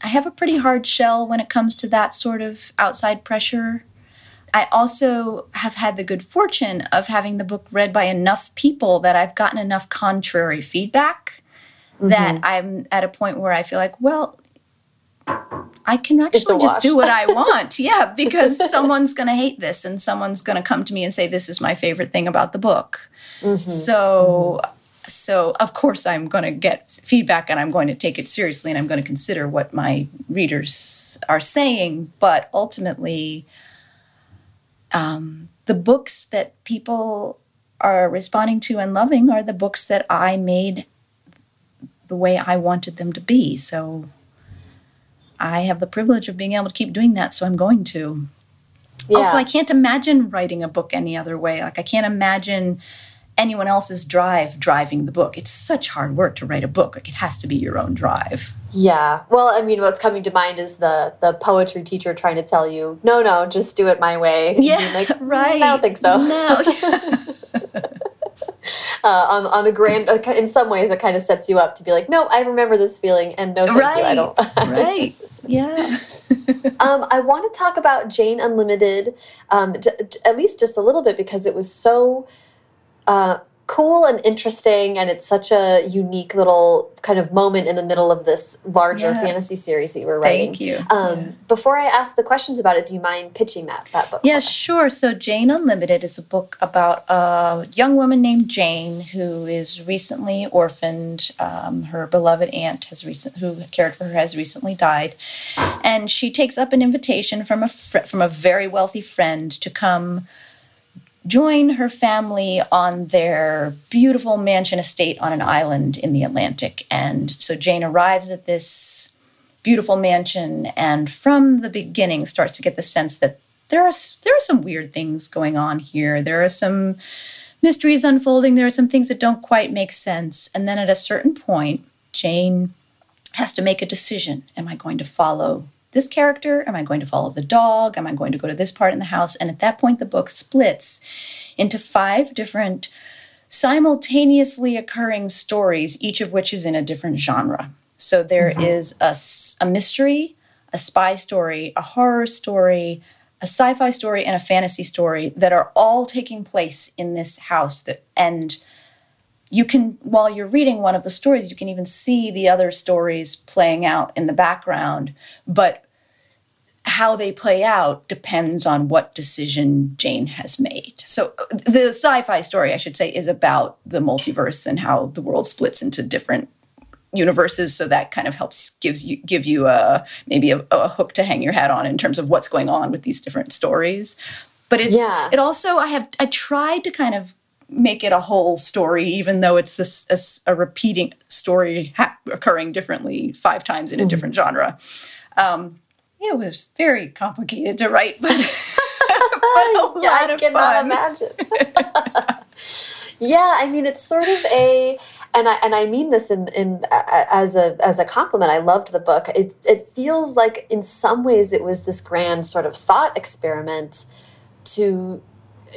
Speaker 2: I have a pretty hard shell when it comes to that sort of outside pressure. I also have had the good fortune of having the book read by enough people that I've gotten enough contrary feedback mm-hmm. that I'm at a point where I feel like, well, I can actually just do what I [LAUGHS] want. yeah, because someone's going to hate this and someone's going to come to me and say this is my favorite thing about the book. Mm-hmm. So mm-hmm. so of course I'm going to get feedback and I'm going to take it seriously and I'm going to consider what my readers are saying, but ultimately um, the books that people are responding to and loving are the books that I made the way I wanted them to be. So I have the privilege of being able to keep doing that, so I'm going to. Yeah. Also, I can't imagine writing a book any other way. Like, I can't imagine anyone else's drive driving the book. It's such hard work to write a book. Like, it has to be your own drive.
Speaker 1: Yeah. Well, I mean, what's coming to mind is the the poetry teacher trying to tell you, no, no, just do it my way. [LAUGHS]
Speaker 2: Yeah. Like, right.
Speaker 1: I don't think so. No. [LAUGHS] [LAUGHS] uh, on on a grand. Uh, in some ways, it kind of sets you up to be like, no, I remember this feeling, and no, thank
Speaker 2: right.
Speaker 1: you, I don't.
Speaker 2: right. [LAUGHS] Yeah. [LAUGHS]
Speaker 1: um, I want to talk about Jane Unlimited, um, at least just a little bit, because it was so. Uh, cool and interesting and it's such a unique little kind of moment in the middle of this larger yeah. fantasy series that you were writing.
Speaker 2: Thank you.
Speaker 1: Um, yeah. Before I ask the questions about it, do you mind pitching that that book?
Speaker 2: Yeah, sure. So Jane Unlimited is a book about a young woman named Jane who is recently orphaned. Um, her beloved aunt has recent who cared for her has recently died, and she takes up an invitation from a from a very wealthy friend to come join her family on their beautiful mansion estate on an island in the Atlantic. And so Jane arrives at this beautiful mansion and from the beginning starts to get the sense that there are there are some weird things going on here. There are some mysteries unfolding. There are some things that don't quite make sense. And then at a certain point, Jane has to make a decision. Am I going to follow this character? Am I going to follow the dog? Am I going to go to this part in the house? And at that point, the book splits into five different simultaneously occurring stories, each of which is in a different genre. So there mm-hmm. is a, a mystery, a spy story, a horror story, a sci-fi story, and a fantasy story that are all taking place in this house. That and you can while you're reading one of the stories you can even see the other stories playing out in the background but how they play out depends on what decision Jane has made. So uh, the sci-fi story I should say is about the multiverse and how the world splits into different universes so that kind of helps gives you give you a maybe a, a hook to hang your hat on in terms of what's going on with these different stories but it's yeah. it also i have i tried to kind of make it a whole story, even though it's this a, a repeating story ha- occurring differently five times in a mm-hmm. different genre. Um, it was very complicated to write, but, [LAUGHS] but [LAUGHS]
Speaker 1: yeah, I cannot imagine. [LAUGHS] yeah, I mean, it's sort of a, and I and I mean this in in as a as a compliment. I loved the book. It it feels like in some ways it was this grand sort of thought experiment to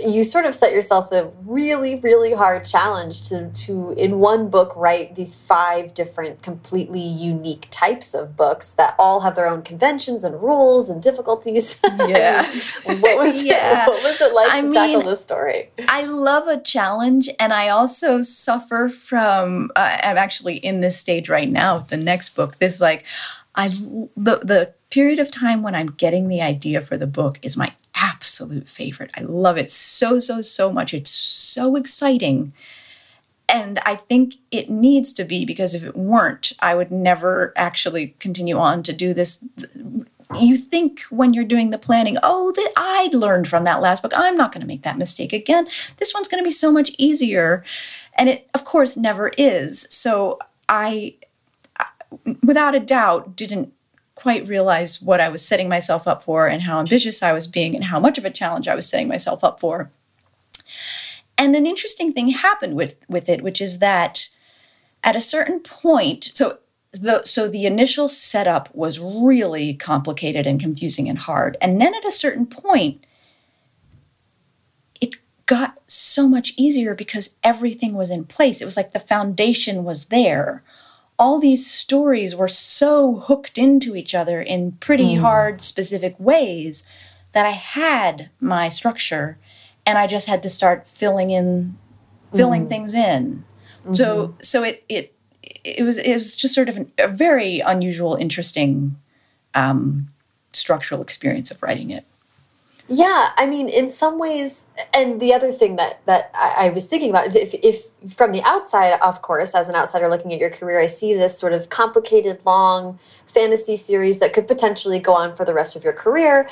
Speaker 1: you sort of set yourself a really really hard challenge to to in one book write these five different completely unique types of books that all have their own conventions and rules and difficulties. [LAUGHS]
Speaker 2: Yeah
Speaker 1: what was yeah. it what was it like I to mean, tackle this story?
Speaker 2: I love a challenge and i also suffer from uh, i'm actually in this stage right now with the next book this like i the the period of time when i'm getting the idea for the book is my absolute favorite. I love it so, so, so much. It's so exciting. And I think it needs to be because if it weren't, I would never actually continue on to do this. You think when you're doing the planning, oh, that I learned from that last book. I'm not going to make that mistake again. This one's going to be so much easier. And it, of course, never is. So I, without a doubt, didn't quite realize what I was setting myself up for and how ambitious I was being and how much of a challenge I was setting myself up for. And an interesting thing happened with, with it, which is that at a certain point, so the so the initial setup was really complicated and confusing and hard. And then at a certain point, it got so much easier because everything was in place. It was like the foundation was there all these stories were so hooked into each other in pretty mm. hard, specific ways that I had my structure and I just had to start filling in filling mm. things in. So mm-hmm. so it it it was it was just sort of an, a very unusual, interesting um, structural experience of writing it.
Speaker 1: Yeah, I mean, in some ways, and the other thing that that I, I was thinking about, if, if from the outside, of course, as an outsider looking at your career, I see this sort of complicated, long fantasy series that could potentially go on for the rest of your career,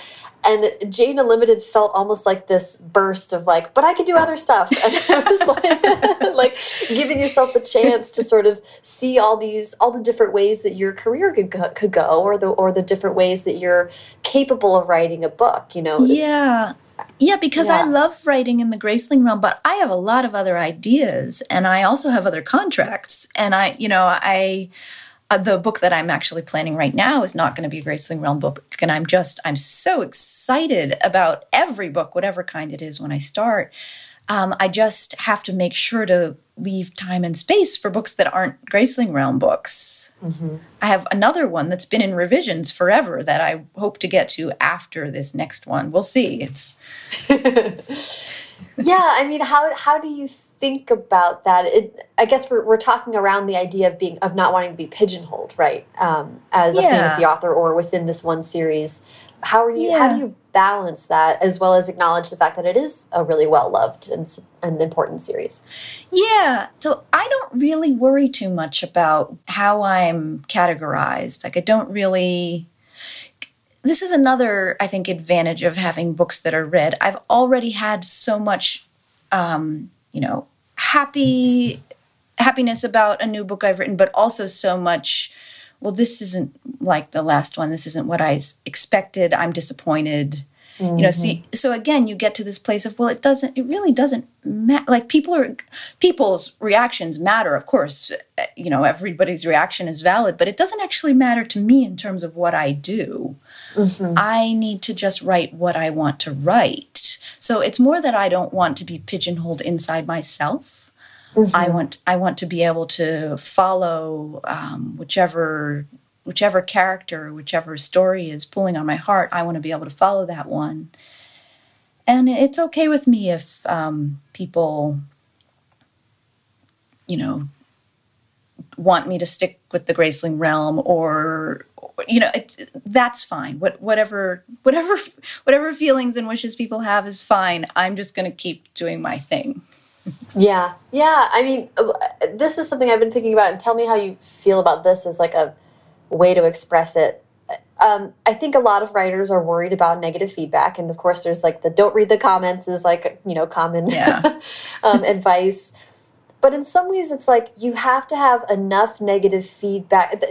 Speaker 1: and Jane Unlimited felt almost like this burst of like, but I can do other stuff, [LAUGHS] and like, [LAUGHS] like giving yourself the chance to sort of see all these, all the different ways that your career could go, could go, or the or the different ways that you're capable of writing a book. You know,
Speaker 2: Yeah. Yeah, because I love writing in the Graceling realm, but I have a lot of other ideas and I also have other contracts. And I, you know, I, uh, the book that I'm actually planning right now is not going to be a Graceling realm book. And I'm just, I'm so excited about every book, whatever kind it is when I start. Um, I just have to make sure to leave time and space for books that aren't Graceling realm books. I have another one that's been in revisions forever that I hope to get to after this next one. We'll see. It's [LAUGHS]
Speaker 1: yeah i mean how how do you think about that it i guess we're, we're talking around the idea of being of not wanting to be pigeonholed right um, as a
Speaker 2: Yeah.
Speaker 1: fantasy author or within this one series how are you how do you balance that as well as acknowledge the fact that it is a really well loved and, and important series
Speaker 2: yeah. So I don't really worry too much about how I'm categorized. Like I don't really. This is another, I think, advantage of having books that are read. I've already had so much, um, you know, happy happiness about a new book I've written, but also so much. Well, this isn't like the last one. This isn't what I expected. I'm disappointed. You know, see, so again, you get to this place of, well, it doesn't, it really doesn't matter. Like people are, people's reactions matter, of course. You know, everybody's reaction is valid, but it doesn't actually matter to me in terms of what I do. I need to just write what I want to write. So it's more that I don't want to be pigeonholed inside myself. I want I want to be able to follow um, whichever whichever character, whichever story is pulling on my heart. I want to be able to follow that one. And it's okay with me if um, people, you know, want me to stick with the Graceling realm or you know it's, that's fine what whatever whatever whatever feelings and wishes people have is fine i'm just going to keep doing my thing
Speaker 1: Yeah, yeah. I mean, uh, this is something I've been thinking about, and tell me how you feel about this as like a way to express it. Um, I think a lot of writers are worried about negative feedback, and of course, there's like the "don't read the comments" is like you know common
Speaker 2: Yeah. [LAUGHS]
Speaker 1: um, advice. But in some ways, it's like you have to have enough negative feedback.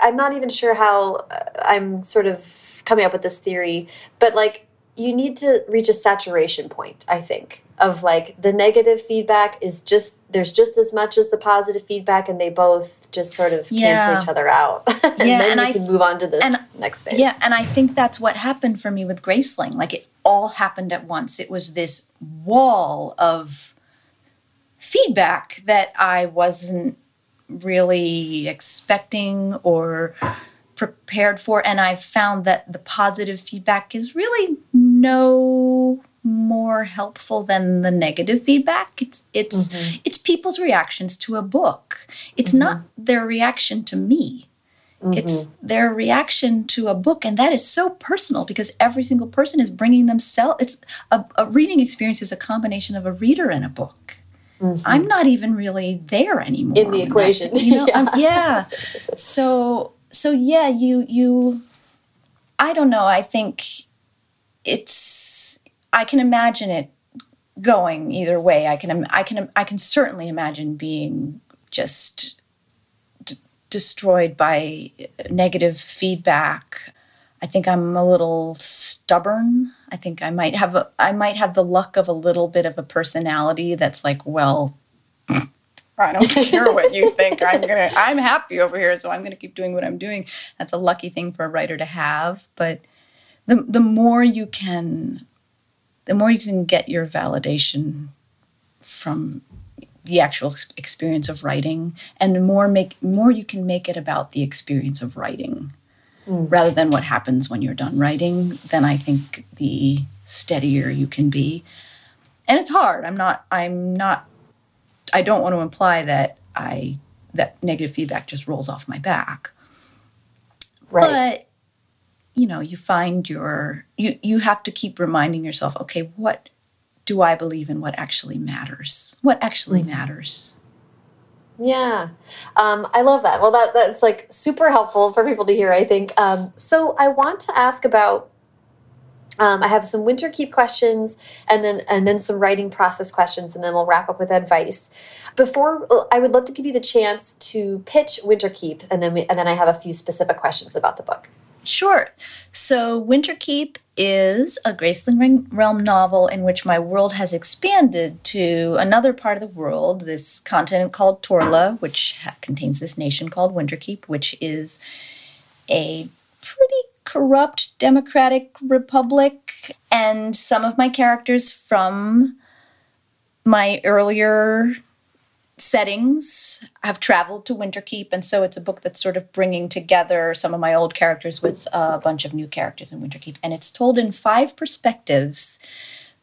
Speaker 1: I'm not even sure how uh, I'm sort of coming up with this theory, but like you need to reach a saturation point, I think, of like the negative feedback is just there's just as much as the positive feedback, and they both just sort of
Speaker 2: Yeah.
Speaker 1: cancel each other out. [LAUGHS] and
Speaker 2: Yeah,
Speaker 1: then
Speaker 2: and
Speaker 1: you
Speaker 2: I
Speaker 1: can move on to this
Speaker 2: and-
Speaker 1: next phase.
Speaker 2: yeah and i think that's what happened for me with graceling like it all happened at once it was this wall of feedback that i wasn't really expecting or prepared for and i found that the positive feedback is really no more helpful than the negative feedback. It's it's mm-hmm. it's people's reactions to a book. It's mm-hmm. not their reaction to me. Mm-hmm. It's their reaction to a book and that is so personal because every single person is bringing themselves it's a, a reading experience is a combination of a reader and a book i'm not even really there anymore.
Speaker 1: In the
Speaker 2: when that-
Speaker 1: equation.
Speaker 2: you know um, [LAUGHS] yeah. So so yeah you you i don't know. I think it's i can imagine it going either way. I can i can i can certainly imagine being just d- destroyed by negative feedback i think i'm a little stubborn i think i might have a, i might have the luck of a little bit of a personality that's like well I don't [LAUGHS] care what you think. I'm gonna. I'm happy over here, so I'm gonna keep doing what I'm doing. That's a lucky thing for a writer to have. But the the more you can, the more you can get your validation from the actual experience of writing and the more make more you can make it about the experience of writing mm. rather than what happens when you're done writing then i think the steadier you can be and it's hard i'm not i'm not i don't want to imply that i that negative feedback just rolls off my back right but you know you find your you you have to keep reminding yourself okay what do i believe in what actually matters what actually mm-hmm. matters
Speaker 1: yeah, um, I love that. Well, that that's like super helpful for people to hear. I think. Um, so I want to ask about. Um, I have some Winterkeep questions, and then and then some writing process questions, and then we'll wrap up with advice. Before, I would love to give you the chance to pitch Winterkeep, and then we, and then I have a few specific questions about the book.
Speaker 2: Sure. So, Winterkeep is a Graceling Realm novel in which my world has expanded to another part of the world, this continent called Torla, which contains this nation called Winterkeep, which is a pretty corrupt democratic republic. And some of my characters from my earlier settings I've traveled to Winterkeep, and so it's a book that's sort of bringing together some of my old characters with a bunch of new characters in Winterkeep. And it's told in five perspectives.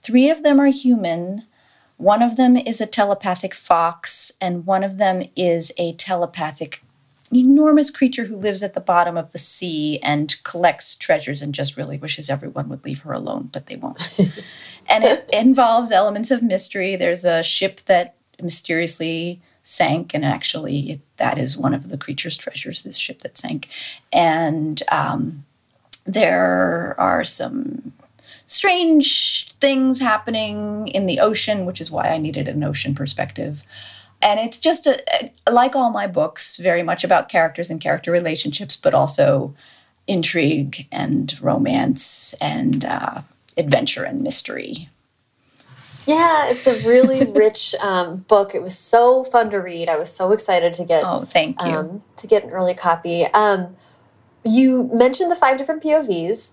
Speaker 2: Three of them are human, one of them is a telepathic fox, and one of them is a telepathic enormous creature who lives at the bottom of the sea and collects treasures and just really wishes everyone would leave her alone, but they won't. [LAUGHS] and it involves elements of mystery. There's a ship that mysteriously sank, and actually, it, that is one of the creature's treasures. This ship that sank, and um, there are some strange things happening in the ocean, which is why I needed an ocean perspective. And it's just a, like all my books, very much about characters and character relationships, but also intrigue and romance and uh, adventure and mystery.
Speaker 1: Yeah, it's a really [LAUGHS] rich um, book. It was so fun to read. I was so excited to get.
Speaker 2: Oh, thank you.
Speaker 1: Um, to get an early copy. Um, you mentioned the five different POVs.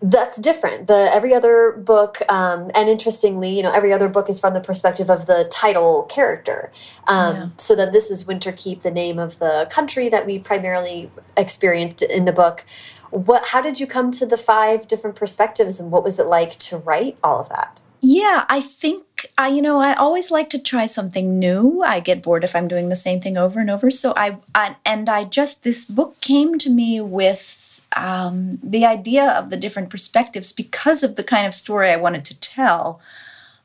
Speaker 1: That's different. The every other book, um, and interestingly, you know, every other book is from the perspective of the title character. Um, yeah. So then, this is Winterkeep, the name of the country that we primarily experienced in the book. What? How did you come to the five different perspectives, and what was it like to write all of that?
Speaker 2: Yeah, I think I, you know, I always like to try something new. I get bored if I'm doing the same thing over and over. So I, I and I just this book came to me with um, the idea of the different perspectives because of the kind of story I wanted to tell.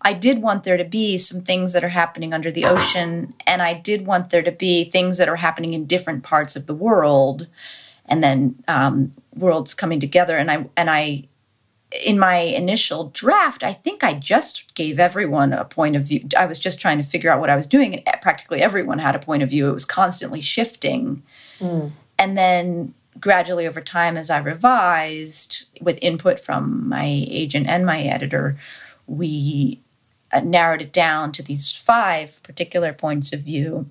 Speaker 2: I did want there to be some things that are happening under the ocean, and I did want there to be things that are happening in different parts of the world, and then um, worlds coming together. And I and I in my initial draft, I think I just gave everyone a point of view. I was just trying to figure out what I was doing, and practically everyone had a point of view. It was constantly shifting. Mm. And then gradually over time, as I revised with input from my agent and my editor, we uh, narrowed it down to these five particular points of view.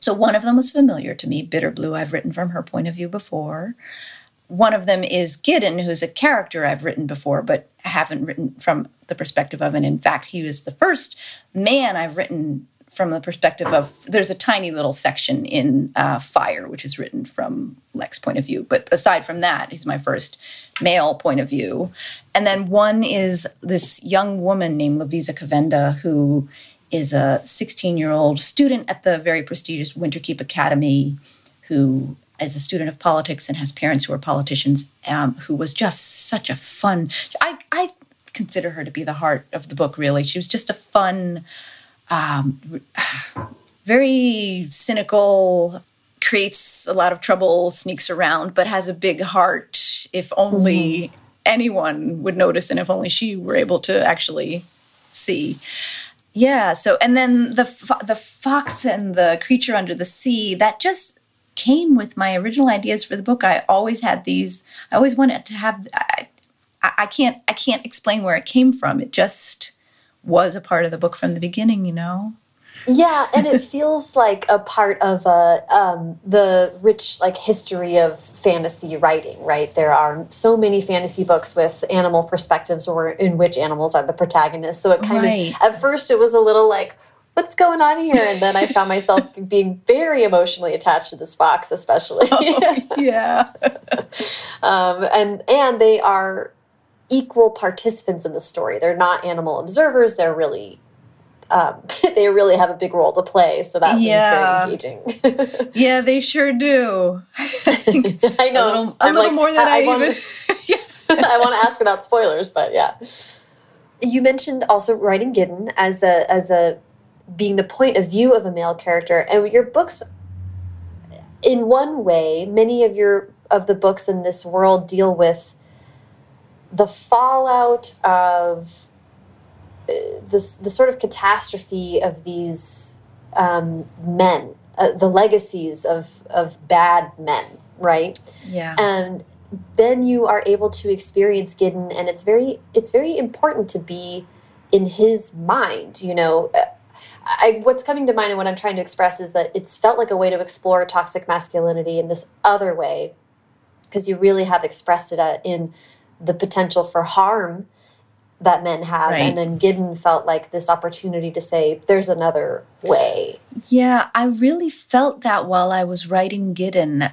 Speaker 2: So one of them was familiar to me, Bitterblue. I've written from her point of view before one of them is Gideon, who's a character I've written before, but haven't written from the perspective of. And in fact, he was the first man I've written from the perspective of. There's a tiny little section in uh, Fire, which is written from Leck's point of view. But aside from that, he's my first male point of view. And then one is this young woman named Lovisa Cavenda, who is a 16 year old student at the very prestigious Winterkeep Academy who as a student of politics and has parents who are politicians, um, who was just such a fun. I, I consider her to be the heart of the book. Really, she was just a fun, um, [SIGHS] very cynical. Creates a lot of trouble, sneaks around, but has a big heart. If only mm-hmm. anyone would notice, and if only she were able to actually see. Yeah. So, and then the the fox and the creature under the sea. That just came with my original ideas for the book. I always had these. I always wanted to have. I, I can't. I can't explain where it came from. It just was a part of the book from the beginning. You know.
Speaker 1: Yeah, and it [LAUGHS] feels like a part of uh, um, the rich like history of fantasy writing. Right, there are so many fantasy books with animal perspectives, or in which animals are the protagonists. So it kind right. of at first it was a little like what's going on here? And then I found myself being very emotionally attached to this fox, especially. [LAUGHS]
Speaker 2: Oh, [LAUGHS] yeah.
Speaker 1: um, and and they are equal participants in the story. They're not animal observers. They're really um, [LAUGHS] they really have a big role to play. So that yeah. very engaging.
Speaker 2: yeah, they sure do.
Speaker 1: I know.
Speaker 2: A little, a little like, more than I, I even.
Speaker 1: I want to ask without spoilers, but yeah. You mentioned also writing Gideon as a as a being the point of view of a male character, and your books, in one way, many of your of the books in this world deal with the fallout of uh, this the sort of catastrophe of these um, men, uh, the legacies of of bad men, right?
Speaker 2: Yeah,
Speaker 1: and then you are able to experience Gideon, and it's very it's very important to be in his mind. You know, I, what's coming to mind and what I'm trying to express is that it's felt like a way to explore toxic masculinity in this other way, because you really have expressed it at, in the potential for harm that men have, right. and then Gideon felt like this opportunity to say, "There's another way."
Speaker 2: Yeah, I really felt that while I was writing Gideon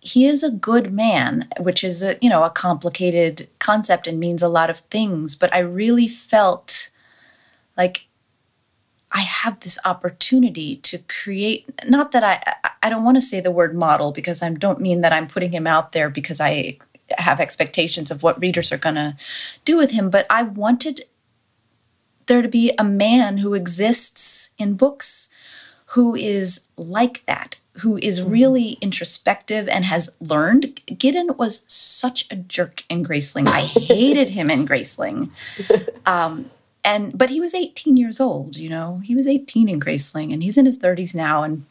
Speaker 2: he is a good man, which is a you know a complicated concept and means a lot of things. But I really felt like I have this opportunity to create. Not that I I don't want to say the word model because I don't mean that I'm putting him out there because I have expectations of what readers are going to do with him. But I wanted there to be a man who exists in books who is like that who is mm-hmm. really introspective and has learned. Gideon was such a jerk in Graceling. I hated him in Graceling. [LAUGHS] Um, and but he was 18 years old, you know. He was 18 in Graceling and he's in his 30s now and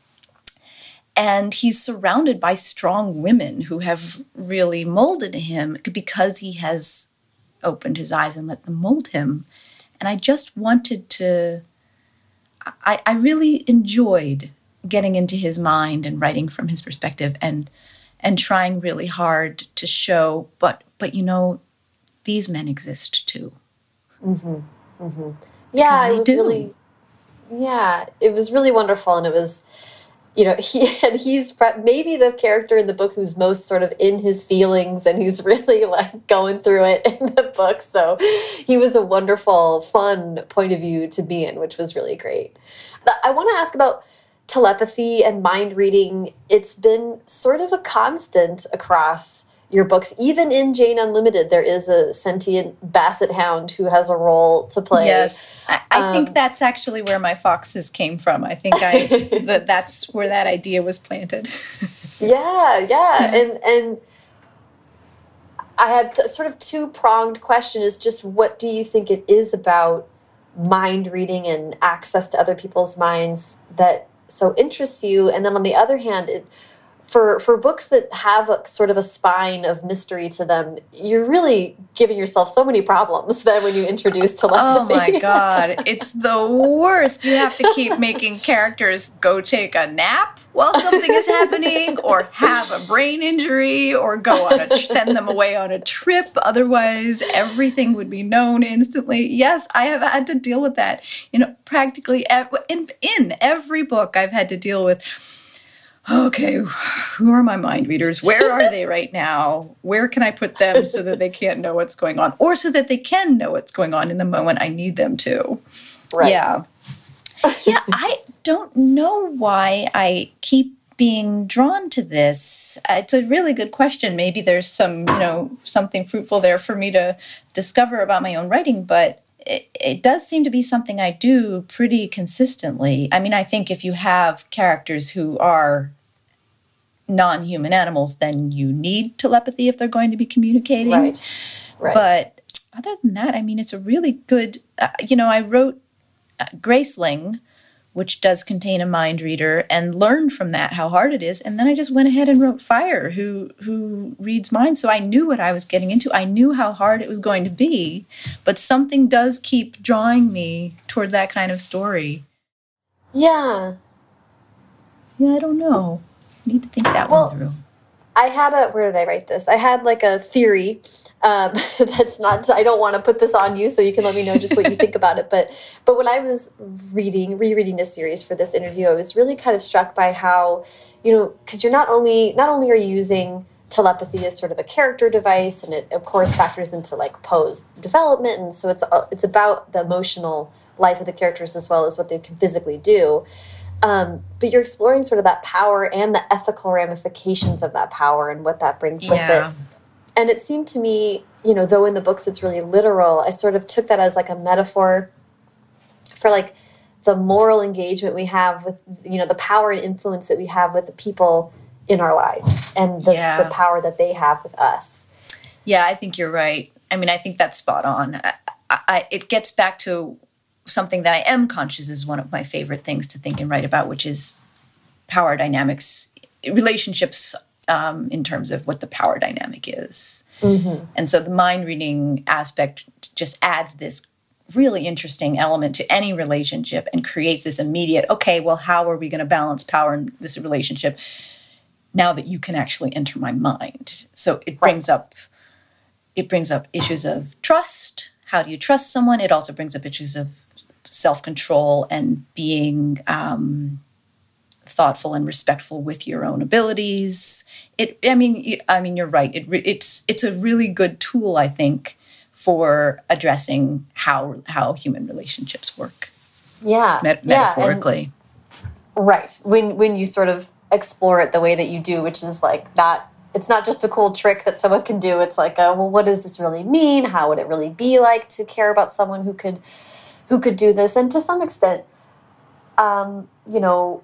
Speaker 2: and he's surrounded by strong women who have really molded him because he has opened his eyes and let them mold him. And I just wanted to I, I really enjoyed getting into his mind and writing from his perspective and and trying really hard to show but but you know these men exist too
Speaker 1: mm-hmm. Mm-hmm. yeah it was do. really yeah it was really wonderful and it was you know [LAUGHS] he and he's maybe the character in the book who's most sort of in his feelings and he's [LAUGHS] really like going through it in the book so he was a wonderful fun point of view to be in which was really great i want to ask about telepathy and mind reading, it's been sort of a constant across your books. Even in Jane Unlimited, there is a sentient basset hound who has a role to play.
Speaker 2: Yes, I, I um, think that's actually where my foxes came from. I think I [LAUGHS] that that's where that idea was planted. [LAUGHS]
Speaker 1: yeah, yeah, and and I had sort of two pronged question: is just what do you think it is about mind reading and access to other people's minds that so interests you and then on the other hand it for for books that have a, sort of a spine of mystery to them, you're really giving yourself so many problems [LAUGHS] then when you introduce telepathy.
Speaker 2: Oh my god, [LAUGHS] it's the worst. You have to keep making characters go take a nap while something is happening, or have a brain injury, or go on a send them away on a trip. Otherwise, everything would be known instantly. Yes, I have had to deal with that. You know, practically in in every book I've had to deal with okay, who are my mind readers? Where are they [LAUGHS] right now? Where can I put them so that they can't know what's going on or so that they can know what's going on in the moment I need them to?
Speaker 1: Right.
Speaker 2: Yeah. [LAUGHS] yeah, I don't know why I keep being drawn to this. Uh, it's a really good question. Maybe there's some, you know, something fruitful there for me to discover about my own writing, but it, it, does seem to be something I do pretty consistently. I mean, I think if you have characters who are non human animals, then you need telepathy if they're going to be communicating.
Speaker 1: Right. Right.
Speaker 2: But other than that, I mean, it's a really good, uh, you know, I wrote uh, Graceling, which does contain a mind reader, and learned from that how hard it is. And then I just went ahead and wrote Fire, who who reads minds. So I knew what I was getting into. I knew how hard it was going to be, but something does keep drawing me toward that kind of story.
Speaker 1: Yeah.
Speaker 2: Yeah, I don't know need to think that well, one through.
Speaker 1: I had a where did I write this? I had like a theory um, [LAUGHS] that's not. I don't want to put this on you, so you can let me know just what you think about it. But but when I was reading rereading this series for this interview, I was really kind of struck by how you know because you're not only not only are you using telepathy as sort of a character device, and it of course factors into like Po's development, and so it's uh, it's about the emotional life of the characters as well as what they can physically do. Um, but you're exploring sort of that power and the ethical ramifications of that power and what that brings with it. And it seemed to me, you know, though in the books it's really literal, I sort of took that as like a metaphor for like the moral engagement we have with, you know, the power and influence that we have with the people in our lives and the,
Speaker 2: Yeah.
Speaker 1: the power that they have with us.
Speaker 2: Yeah, I think you're right. I mean, I think that's spot on. I, I, it gets back to something that I am conscious is one of my favorite things to think and write about, which is power dynamics, relationships um, in terms of what the power dynamic is. And so the mind reading aspect just adds this really interesting element to any relationship and creates this immediate okay, well, how are we going to balance power in this relationship now that you can actually enter my mind? So it brings
Speaker 1: Right.
Speaker 2: up it brings up issues of trust. How do you trust someone? It also brings up issues of self control and being um, thoughtful and respectful with your own abilities. It, I mean, I mean, you're right. It, it's it's a really good tool, I think, for addressing how how human relationships work
Speaker 1: Yeah.
Speaker 2: met-
Speaker 1: yeah. and-
Speaker 2: metaphorically.
Speaker 1: Right. When when you sort of explore it the way that you do, which is like that it's not just a cool trick that someone can do. It's like, well, what does this really mean? How would it really be like to care about someone who could who could do this? And to some extent, um, you know,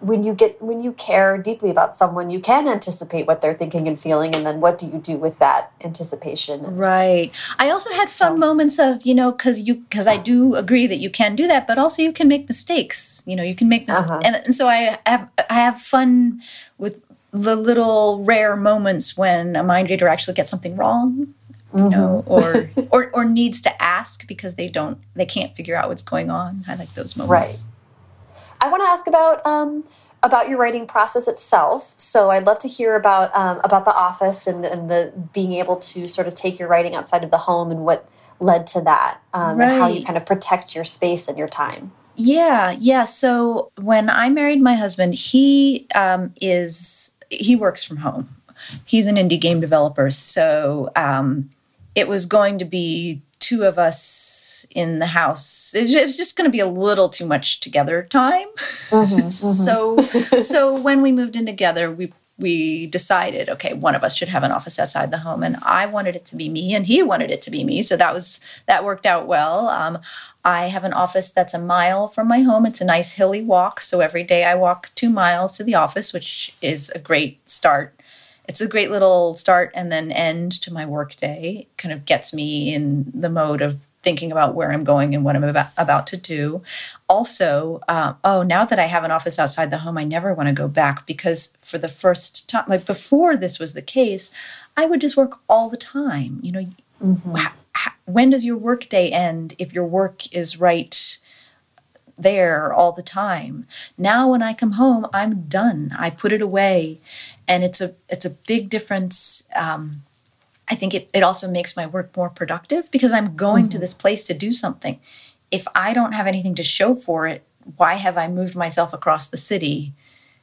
Speaker 1: when you get when you care deeply about someone, you can anticipate what they're thinking and feeling, and then what do you do with that anticipation?
Speaker 2: Right. I also had fun moments of, you know, because you because I do agree that you can do that, but also you can make mistakes. You know, you can make mistakes,
Speaker 1: Uh-huh.
Speaker 2: and, and so I have I have fun with the little rare moments when a mind reader actually gets something wrong, you know, or [LAUGHS] or or needs to ask because they don't they can't figure out what's going on. I like those moments.
Speaker 1: Right. I want to ask about um, about your writing process itself. So I'd love to hear about um, about the office and, and the being able to sort of take your writing outside of the home and what led to that, um, and how you kind of protect your space and your time.
Speaker 2: Yeah, yeah. So when I married my husband, he um, is he works from home. He's an indie game developer, so um, it was going to be two of us in the house. It, it was just going to be a little too much together time. [LAUGHS] so so when we moved in together, we we decided okay one of us should have an office outside the home and i wanted it to be me and he wanted it to be me so that was that worked out well um, i have an office that's a mile from my home it's a nice hilly walk so every day i walk two miles to the office which is a great start it's a great little start and then end to my work day. Kind of gets me in the mode of thinking about where i'm going and what i'm about, about to do. Also uh, oh now that i have an office outside the home i never want to go back because for the first time like before this was the case i would just work all the time you know? Wh- h- when does your work day end if your work is right there all the time. Now when I come home, I'm done. I put it away, and it's a it's a big difference. Um, I think it, it also makes my work more productive because I'm going to this place to do something. If I don't have anything to show for it, why have I moved myself across the city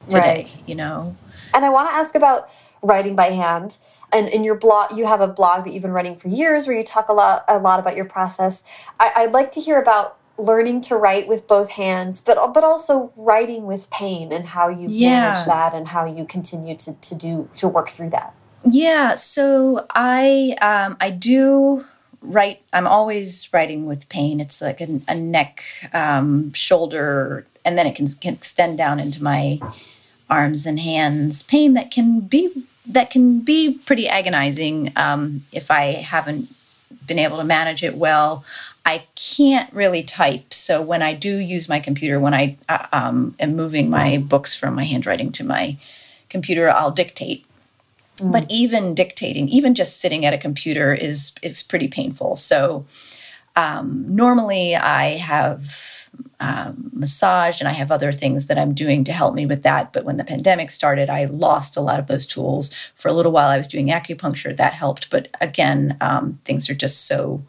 Speaker 2: today?
Speaker 1: Right.
Speaker 2: You know.
Speaker 1: And I want to ask about writing by hand. And in your blog, you have a blog that you've been running for years, where you talk a lot, a lot about your process. I, I'd like to hear about learning to write with both hands, but but also writing with pain and how you've
Speaker 2: Yeah.
Speaker 1: managed that and how you continue to to do to work through that.
Speaker 2: Yeah, so I um, I do write. I'm always writing with pain. It's like a, a neck, um, shoulder, and then it can, can extend down into my arms and hands. Pain that can be that can be pretty agonizing um, if I haven't been able to manage it well. I can't really type, so when I do use my computer, when I uh, um, am moving my books from my handwriting to my computer, I'll dictate but even dictating even just sitting at a computer is is pretty painful so um, normally i have um, massage and I have other things that I'm doing to help me with that. But when the pandemic started, I lost a lot of those tools. For a little while, I was doing acupuncture, that helped. But again, um, things are just so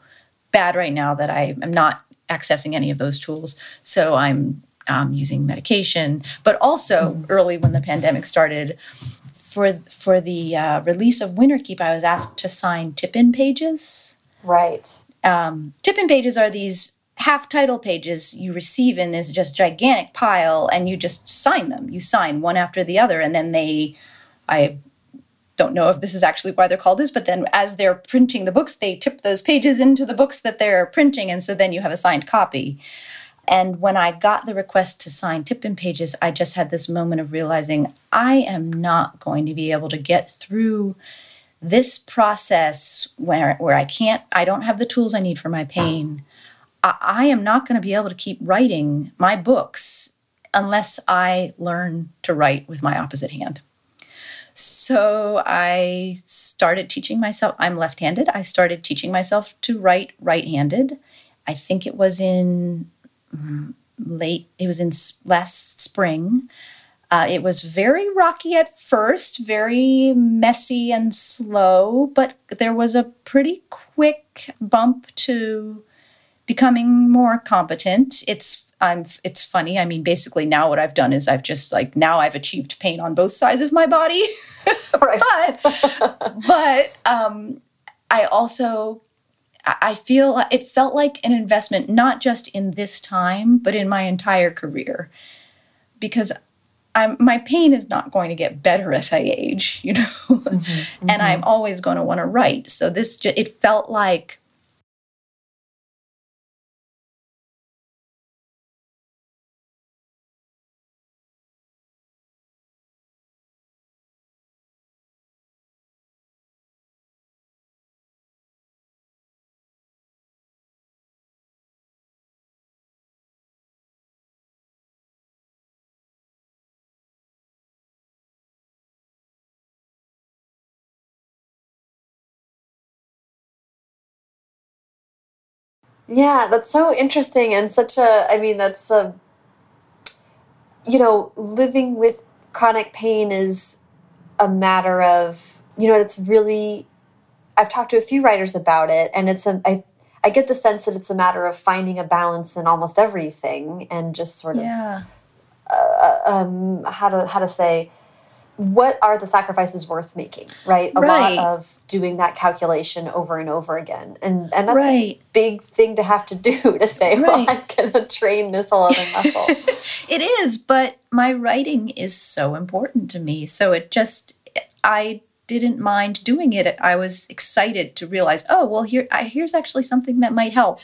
Speaker 2: bad right now that I am not accessing any of those tools. So I'm um, using medication. But also, mm-hmm. early when the pandemic started, for for the uh, release of Winterkeep, I was asked to sign tip-in pages.
Speaker 1: Right.
Speaker 2: Um, tip-in pages are these half title pages you receive in this just gigantic pile and you just sign them you sign one after the other and then they i don't know if this is actually why they're called this but then as they're printing the books they tip those pages into the books that they're printing and so then you have a signed copy and when i got the request to sign tip-in pages i just had this moment of realizing i am not going to be able to get through this process where where i can't i don't have the tools i need for my pain I, am not going to be able to keep writing my books unless I learn to write with my opposite hand. So I started teaching myself, I'm left handed. I started teaching myself to write right handed. I think it was in mm, late, it was in last spring. Uh, it was very rocky at first, very messy and slow, but there was a pretty quick bump to becoming more competent. It's I'm it's funny. I mean, basically now what I've done is I've just like now I've achieved pain on both sides of my body. [LAUGHS] but but um I also I feel it felt like an investment not just in this time, but in my entire career. Because I'm, my pain is not going to get better as I age, you know, mm-hmm, mm-hmm. [LAUGHS] and I'm always going to want to write. So this, it felt like
Speaker 1: Yeah, that's so interesting and such a, I mean, that's a, you know, living with chronic pain is a matter of, you know, it's really, I've talked to a few writers about it and it's a, I, I get the sense that it's a matter of finding a balance in almost everything and just sort of,
Speaker 2: yeah.
Speaker 1: uh, um, how to, how to say, what are the sacrifices worth making right a right. lot of doing that calculation over and over again and and that's right. a big thing to have to do [LAUGHS] to say right. well i'm gonna train this whole other muscle [LAUGHS]
Speaker 2: it is but my writing is so important to me so it just i didn't mind doing it i was excited to realize oh well here I, here's actually something that might help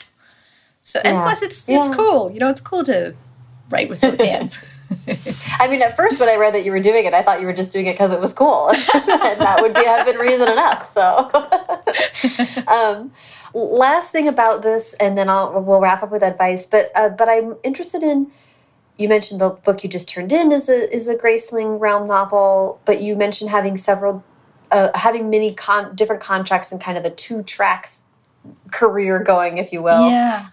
Speaker 2: so and plus it's yeah. it's cool you know it's cool to write with both hands [LAUGHS] [LAUGHS]
Speaker 1: I mean, at first when I read that you were doing it, I thought you were just doing it because it was cool, [LAUGHS] and that would be have been reason enough. So, um, last thing about this, and then I'll we'll wrap up with advice. But uh, but I'm interested in. You mentioned the book you just turned in is a is a Graceling realm novel, but you mentioned having several, uh, having many con different contracts and kind of a two track career going, if you will.
Speaker 2: Yeah.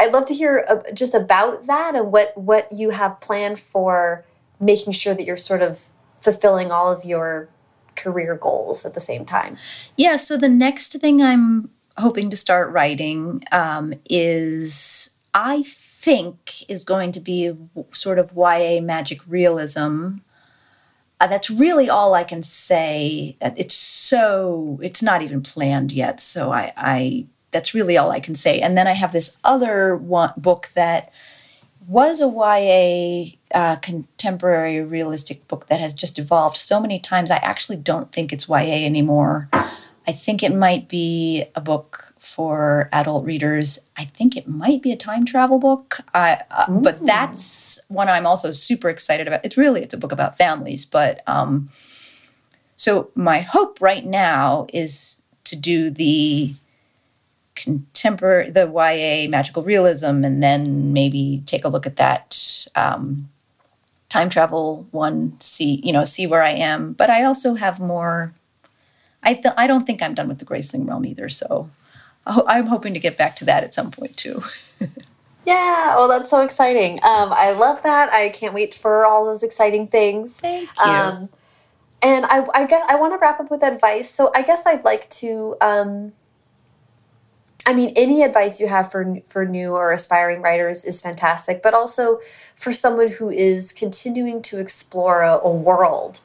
Speaker 1: I'd love to hear just about that and what what you have planned for making sure that you're sort of fulfilling all of your career goals at the same time.
Speaker 2: Yeah. So the next thing I'm hoping to start writing um, is I think is going to be sort of YA magic realism. Uh, that's really all I can say. It's so it's not even planned yet. So I, I that's really all I can say. And then I have this other one book that was a YA uh, contemporary realistic book that has just evolved so many times. I actually don't think it's YA anymore. I think it might be a book for adult readers. I think it might be a time travel book. uh, but that's one I'm also super excited about. It's really it's a book about families, but um, so my hope right now is to do the contemporary, the YA magical realism, and then maybe take a look at that um, time travel one. See, you know, see where I am. But I also have more. I th- I don't think I'm done with the Graceling realm either. So I'm hoping to get back to that at some point too. [LAUGHS]
Speaker 1: Yeah, well, that's so exciting. Um, I love that. I can't wait for all those exciting things.
Speaker 2: Thank you.
Speaker 1: Um, and I, I guess I want to wrap up with advice. So I guess I'd like to. Um, I mean, any advice you have for for new or aspiring writers is fantastic, but also for someone who is continuing to explore a, a world.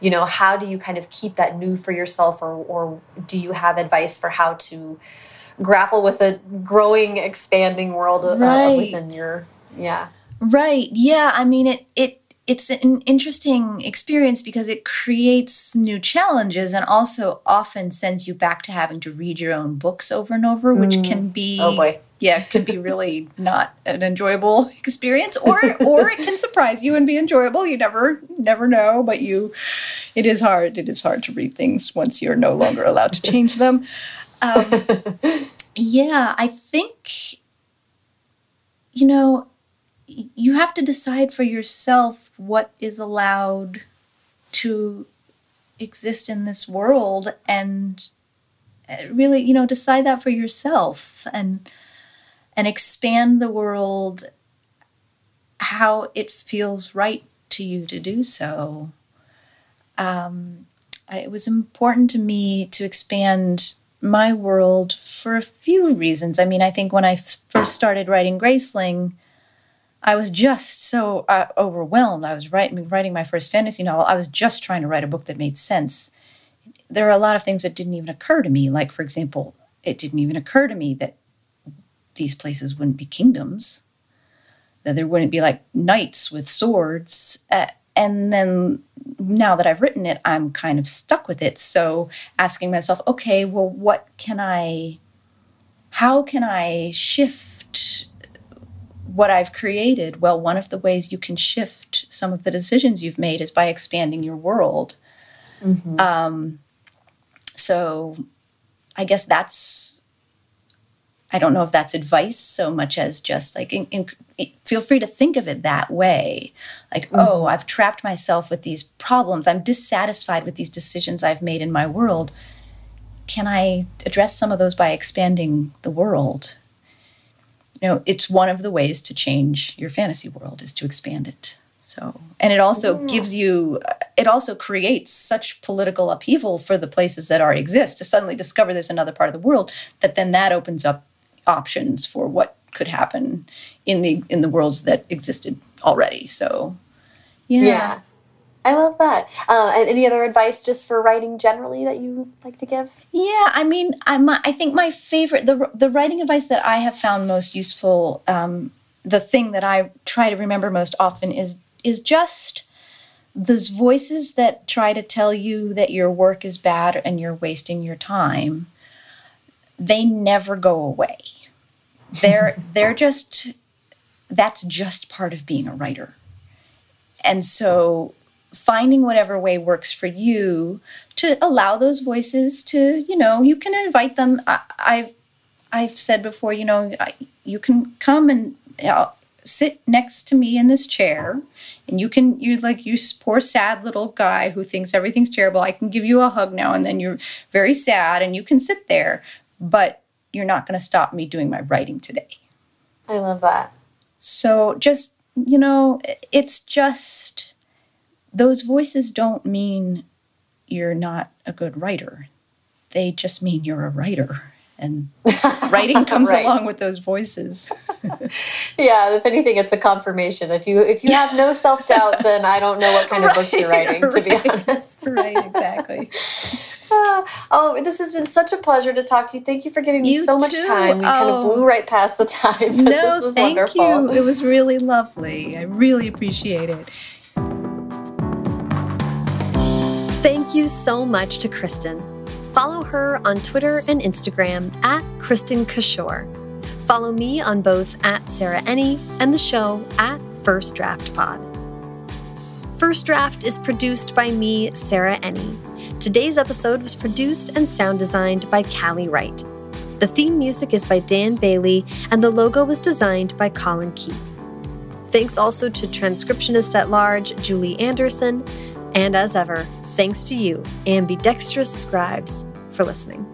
Speaker 1: You know, how do you kind of keep that new for yourself, or or do you have advice for how to grapple with a growing, expanding world uh, within your yeah.
Speaker 2: Right. Yeah. I mean, it it it's an interesting experience because it creates new challenges and also often sends you back to having to read your own books over and over, which can be
Speaker 1: Oh boy.
Speaker 2: yeah, it can be really [LAUGHS] not an enjoyable [LAUGHS] experience, or or it can surprise you and be enjoyable. You never never know, but you, it is hard. It is hard to read things once you're no longer allowed to change them. Um, [LAUGHS] yeah, I think you know y- you have to decide for yourself what is allowed to exist in this world and uh, really you know decide that for yourself and and expand the world how it feels right to you to do so. Um, I- it was important to me to expand my world for a few reasons. I mean i think when i f- first started writing graceling I was just so uh, overwhelmed. I was writing writing my first fantasy novel. I was just trying to write a book that made sense. There are a lot of things that didn't even occur to me. Like, for example, it didn't even occur to me that these places wouldn't be kingdoms, that there wouldn't be like knights with swords. Uh, and then now that I've written it, I'm kind of stuck with it. So asking myself, okay, well, what can I, how can I shift what I've created, well, one of the ways you can shift some of the decisions you've made is by expanding your world. Um, so I guess that's, I don't know if that's advice so much as just like, in, in, feel free to think of it that way. Like, oh, I've trapped myself with these problems. I'm dissatisfied with these decisions I've made in my world. Can I address some of those by expanding the world? You know it's one of the ways to change your fantasy world is to expand it. So and it also oh. gives you uh, it also creates such political upheaval for the places that already exist to suddenly discover there's another part of the world that then that opens up options for what could happen in the in the worlds that existed already. So yeah,
Speaker 1: Yeah. I love that. Uh, and any other advice just for writing generally that you like to give?
Speaker 2: Yeah, I mean, I'm, I think my favorite, the, the writing advice that I have found most useful, um, the thing that I try to remember most often is is just those voices that try to tell you that your work is bad and you're wasting your time. They never go away. They're [LAUGHS] they're just that's just part of being a writer. And so finding whatever way works for you to allow those voices to you know you can invite them I, i've i've said before you know I, you can come and uh, sit next to me in this chair and you can you like you poor sad little guy who thinks everything's terrible i can give you a hug now and then you're very sad and you can sit there but you're not going to stop me doing my writing today
Speaker 1: I love that.
Speaker 2: so just, you know, it's just those voices don't mean you're not a good writer. They just mean you're a writer. And [LAUGHS] writing comes
Speaker 1: Right.
Speaker 2: along with those voices. [LAUGHS]
Speaker 1: Yeah, if anything, it's a confirmation. If you if you have no self doubt, then I don't know what kind of books you're
Speaker 2: Right,
Speaker 1: writing. To be [LAUGHS] honest.
Speaker 2: right, exactly.
Speaker 1: Ah, oh, this has been such a pleasure to talk to you. Thank you for giving me
Speaker 2: You
Speaker 1: so much
Speaker 2: too.
Speaker 1: time. We kind of
Speaker 2: Oh.
Speaker 1: blew right past the time, but
Speaker 2: no,
Speaker 1: this was
Speaker 2: thank
Speaker 1: wonderful.
Speaker 2: you. It was really lovely. I really appreciate it.
Speaker 3: You so much to Kristin. Follow her on Twitter and Instagram at Kristin Cashore. Follow me on both at Sarah Enni and the show at First Draft Pod. First Draft is produced by me, Sarah Enni. Today's episode was produced and sound designed by Callie Wright. The theme music is by Dan Bailey, and the logo was designed by Colin Keith. Thanks also to transcriptionist at large Julie Anderson, and as ever, thanks to you, ambidextrous scribes, for listening.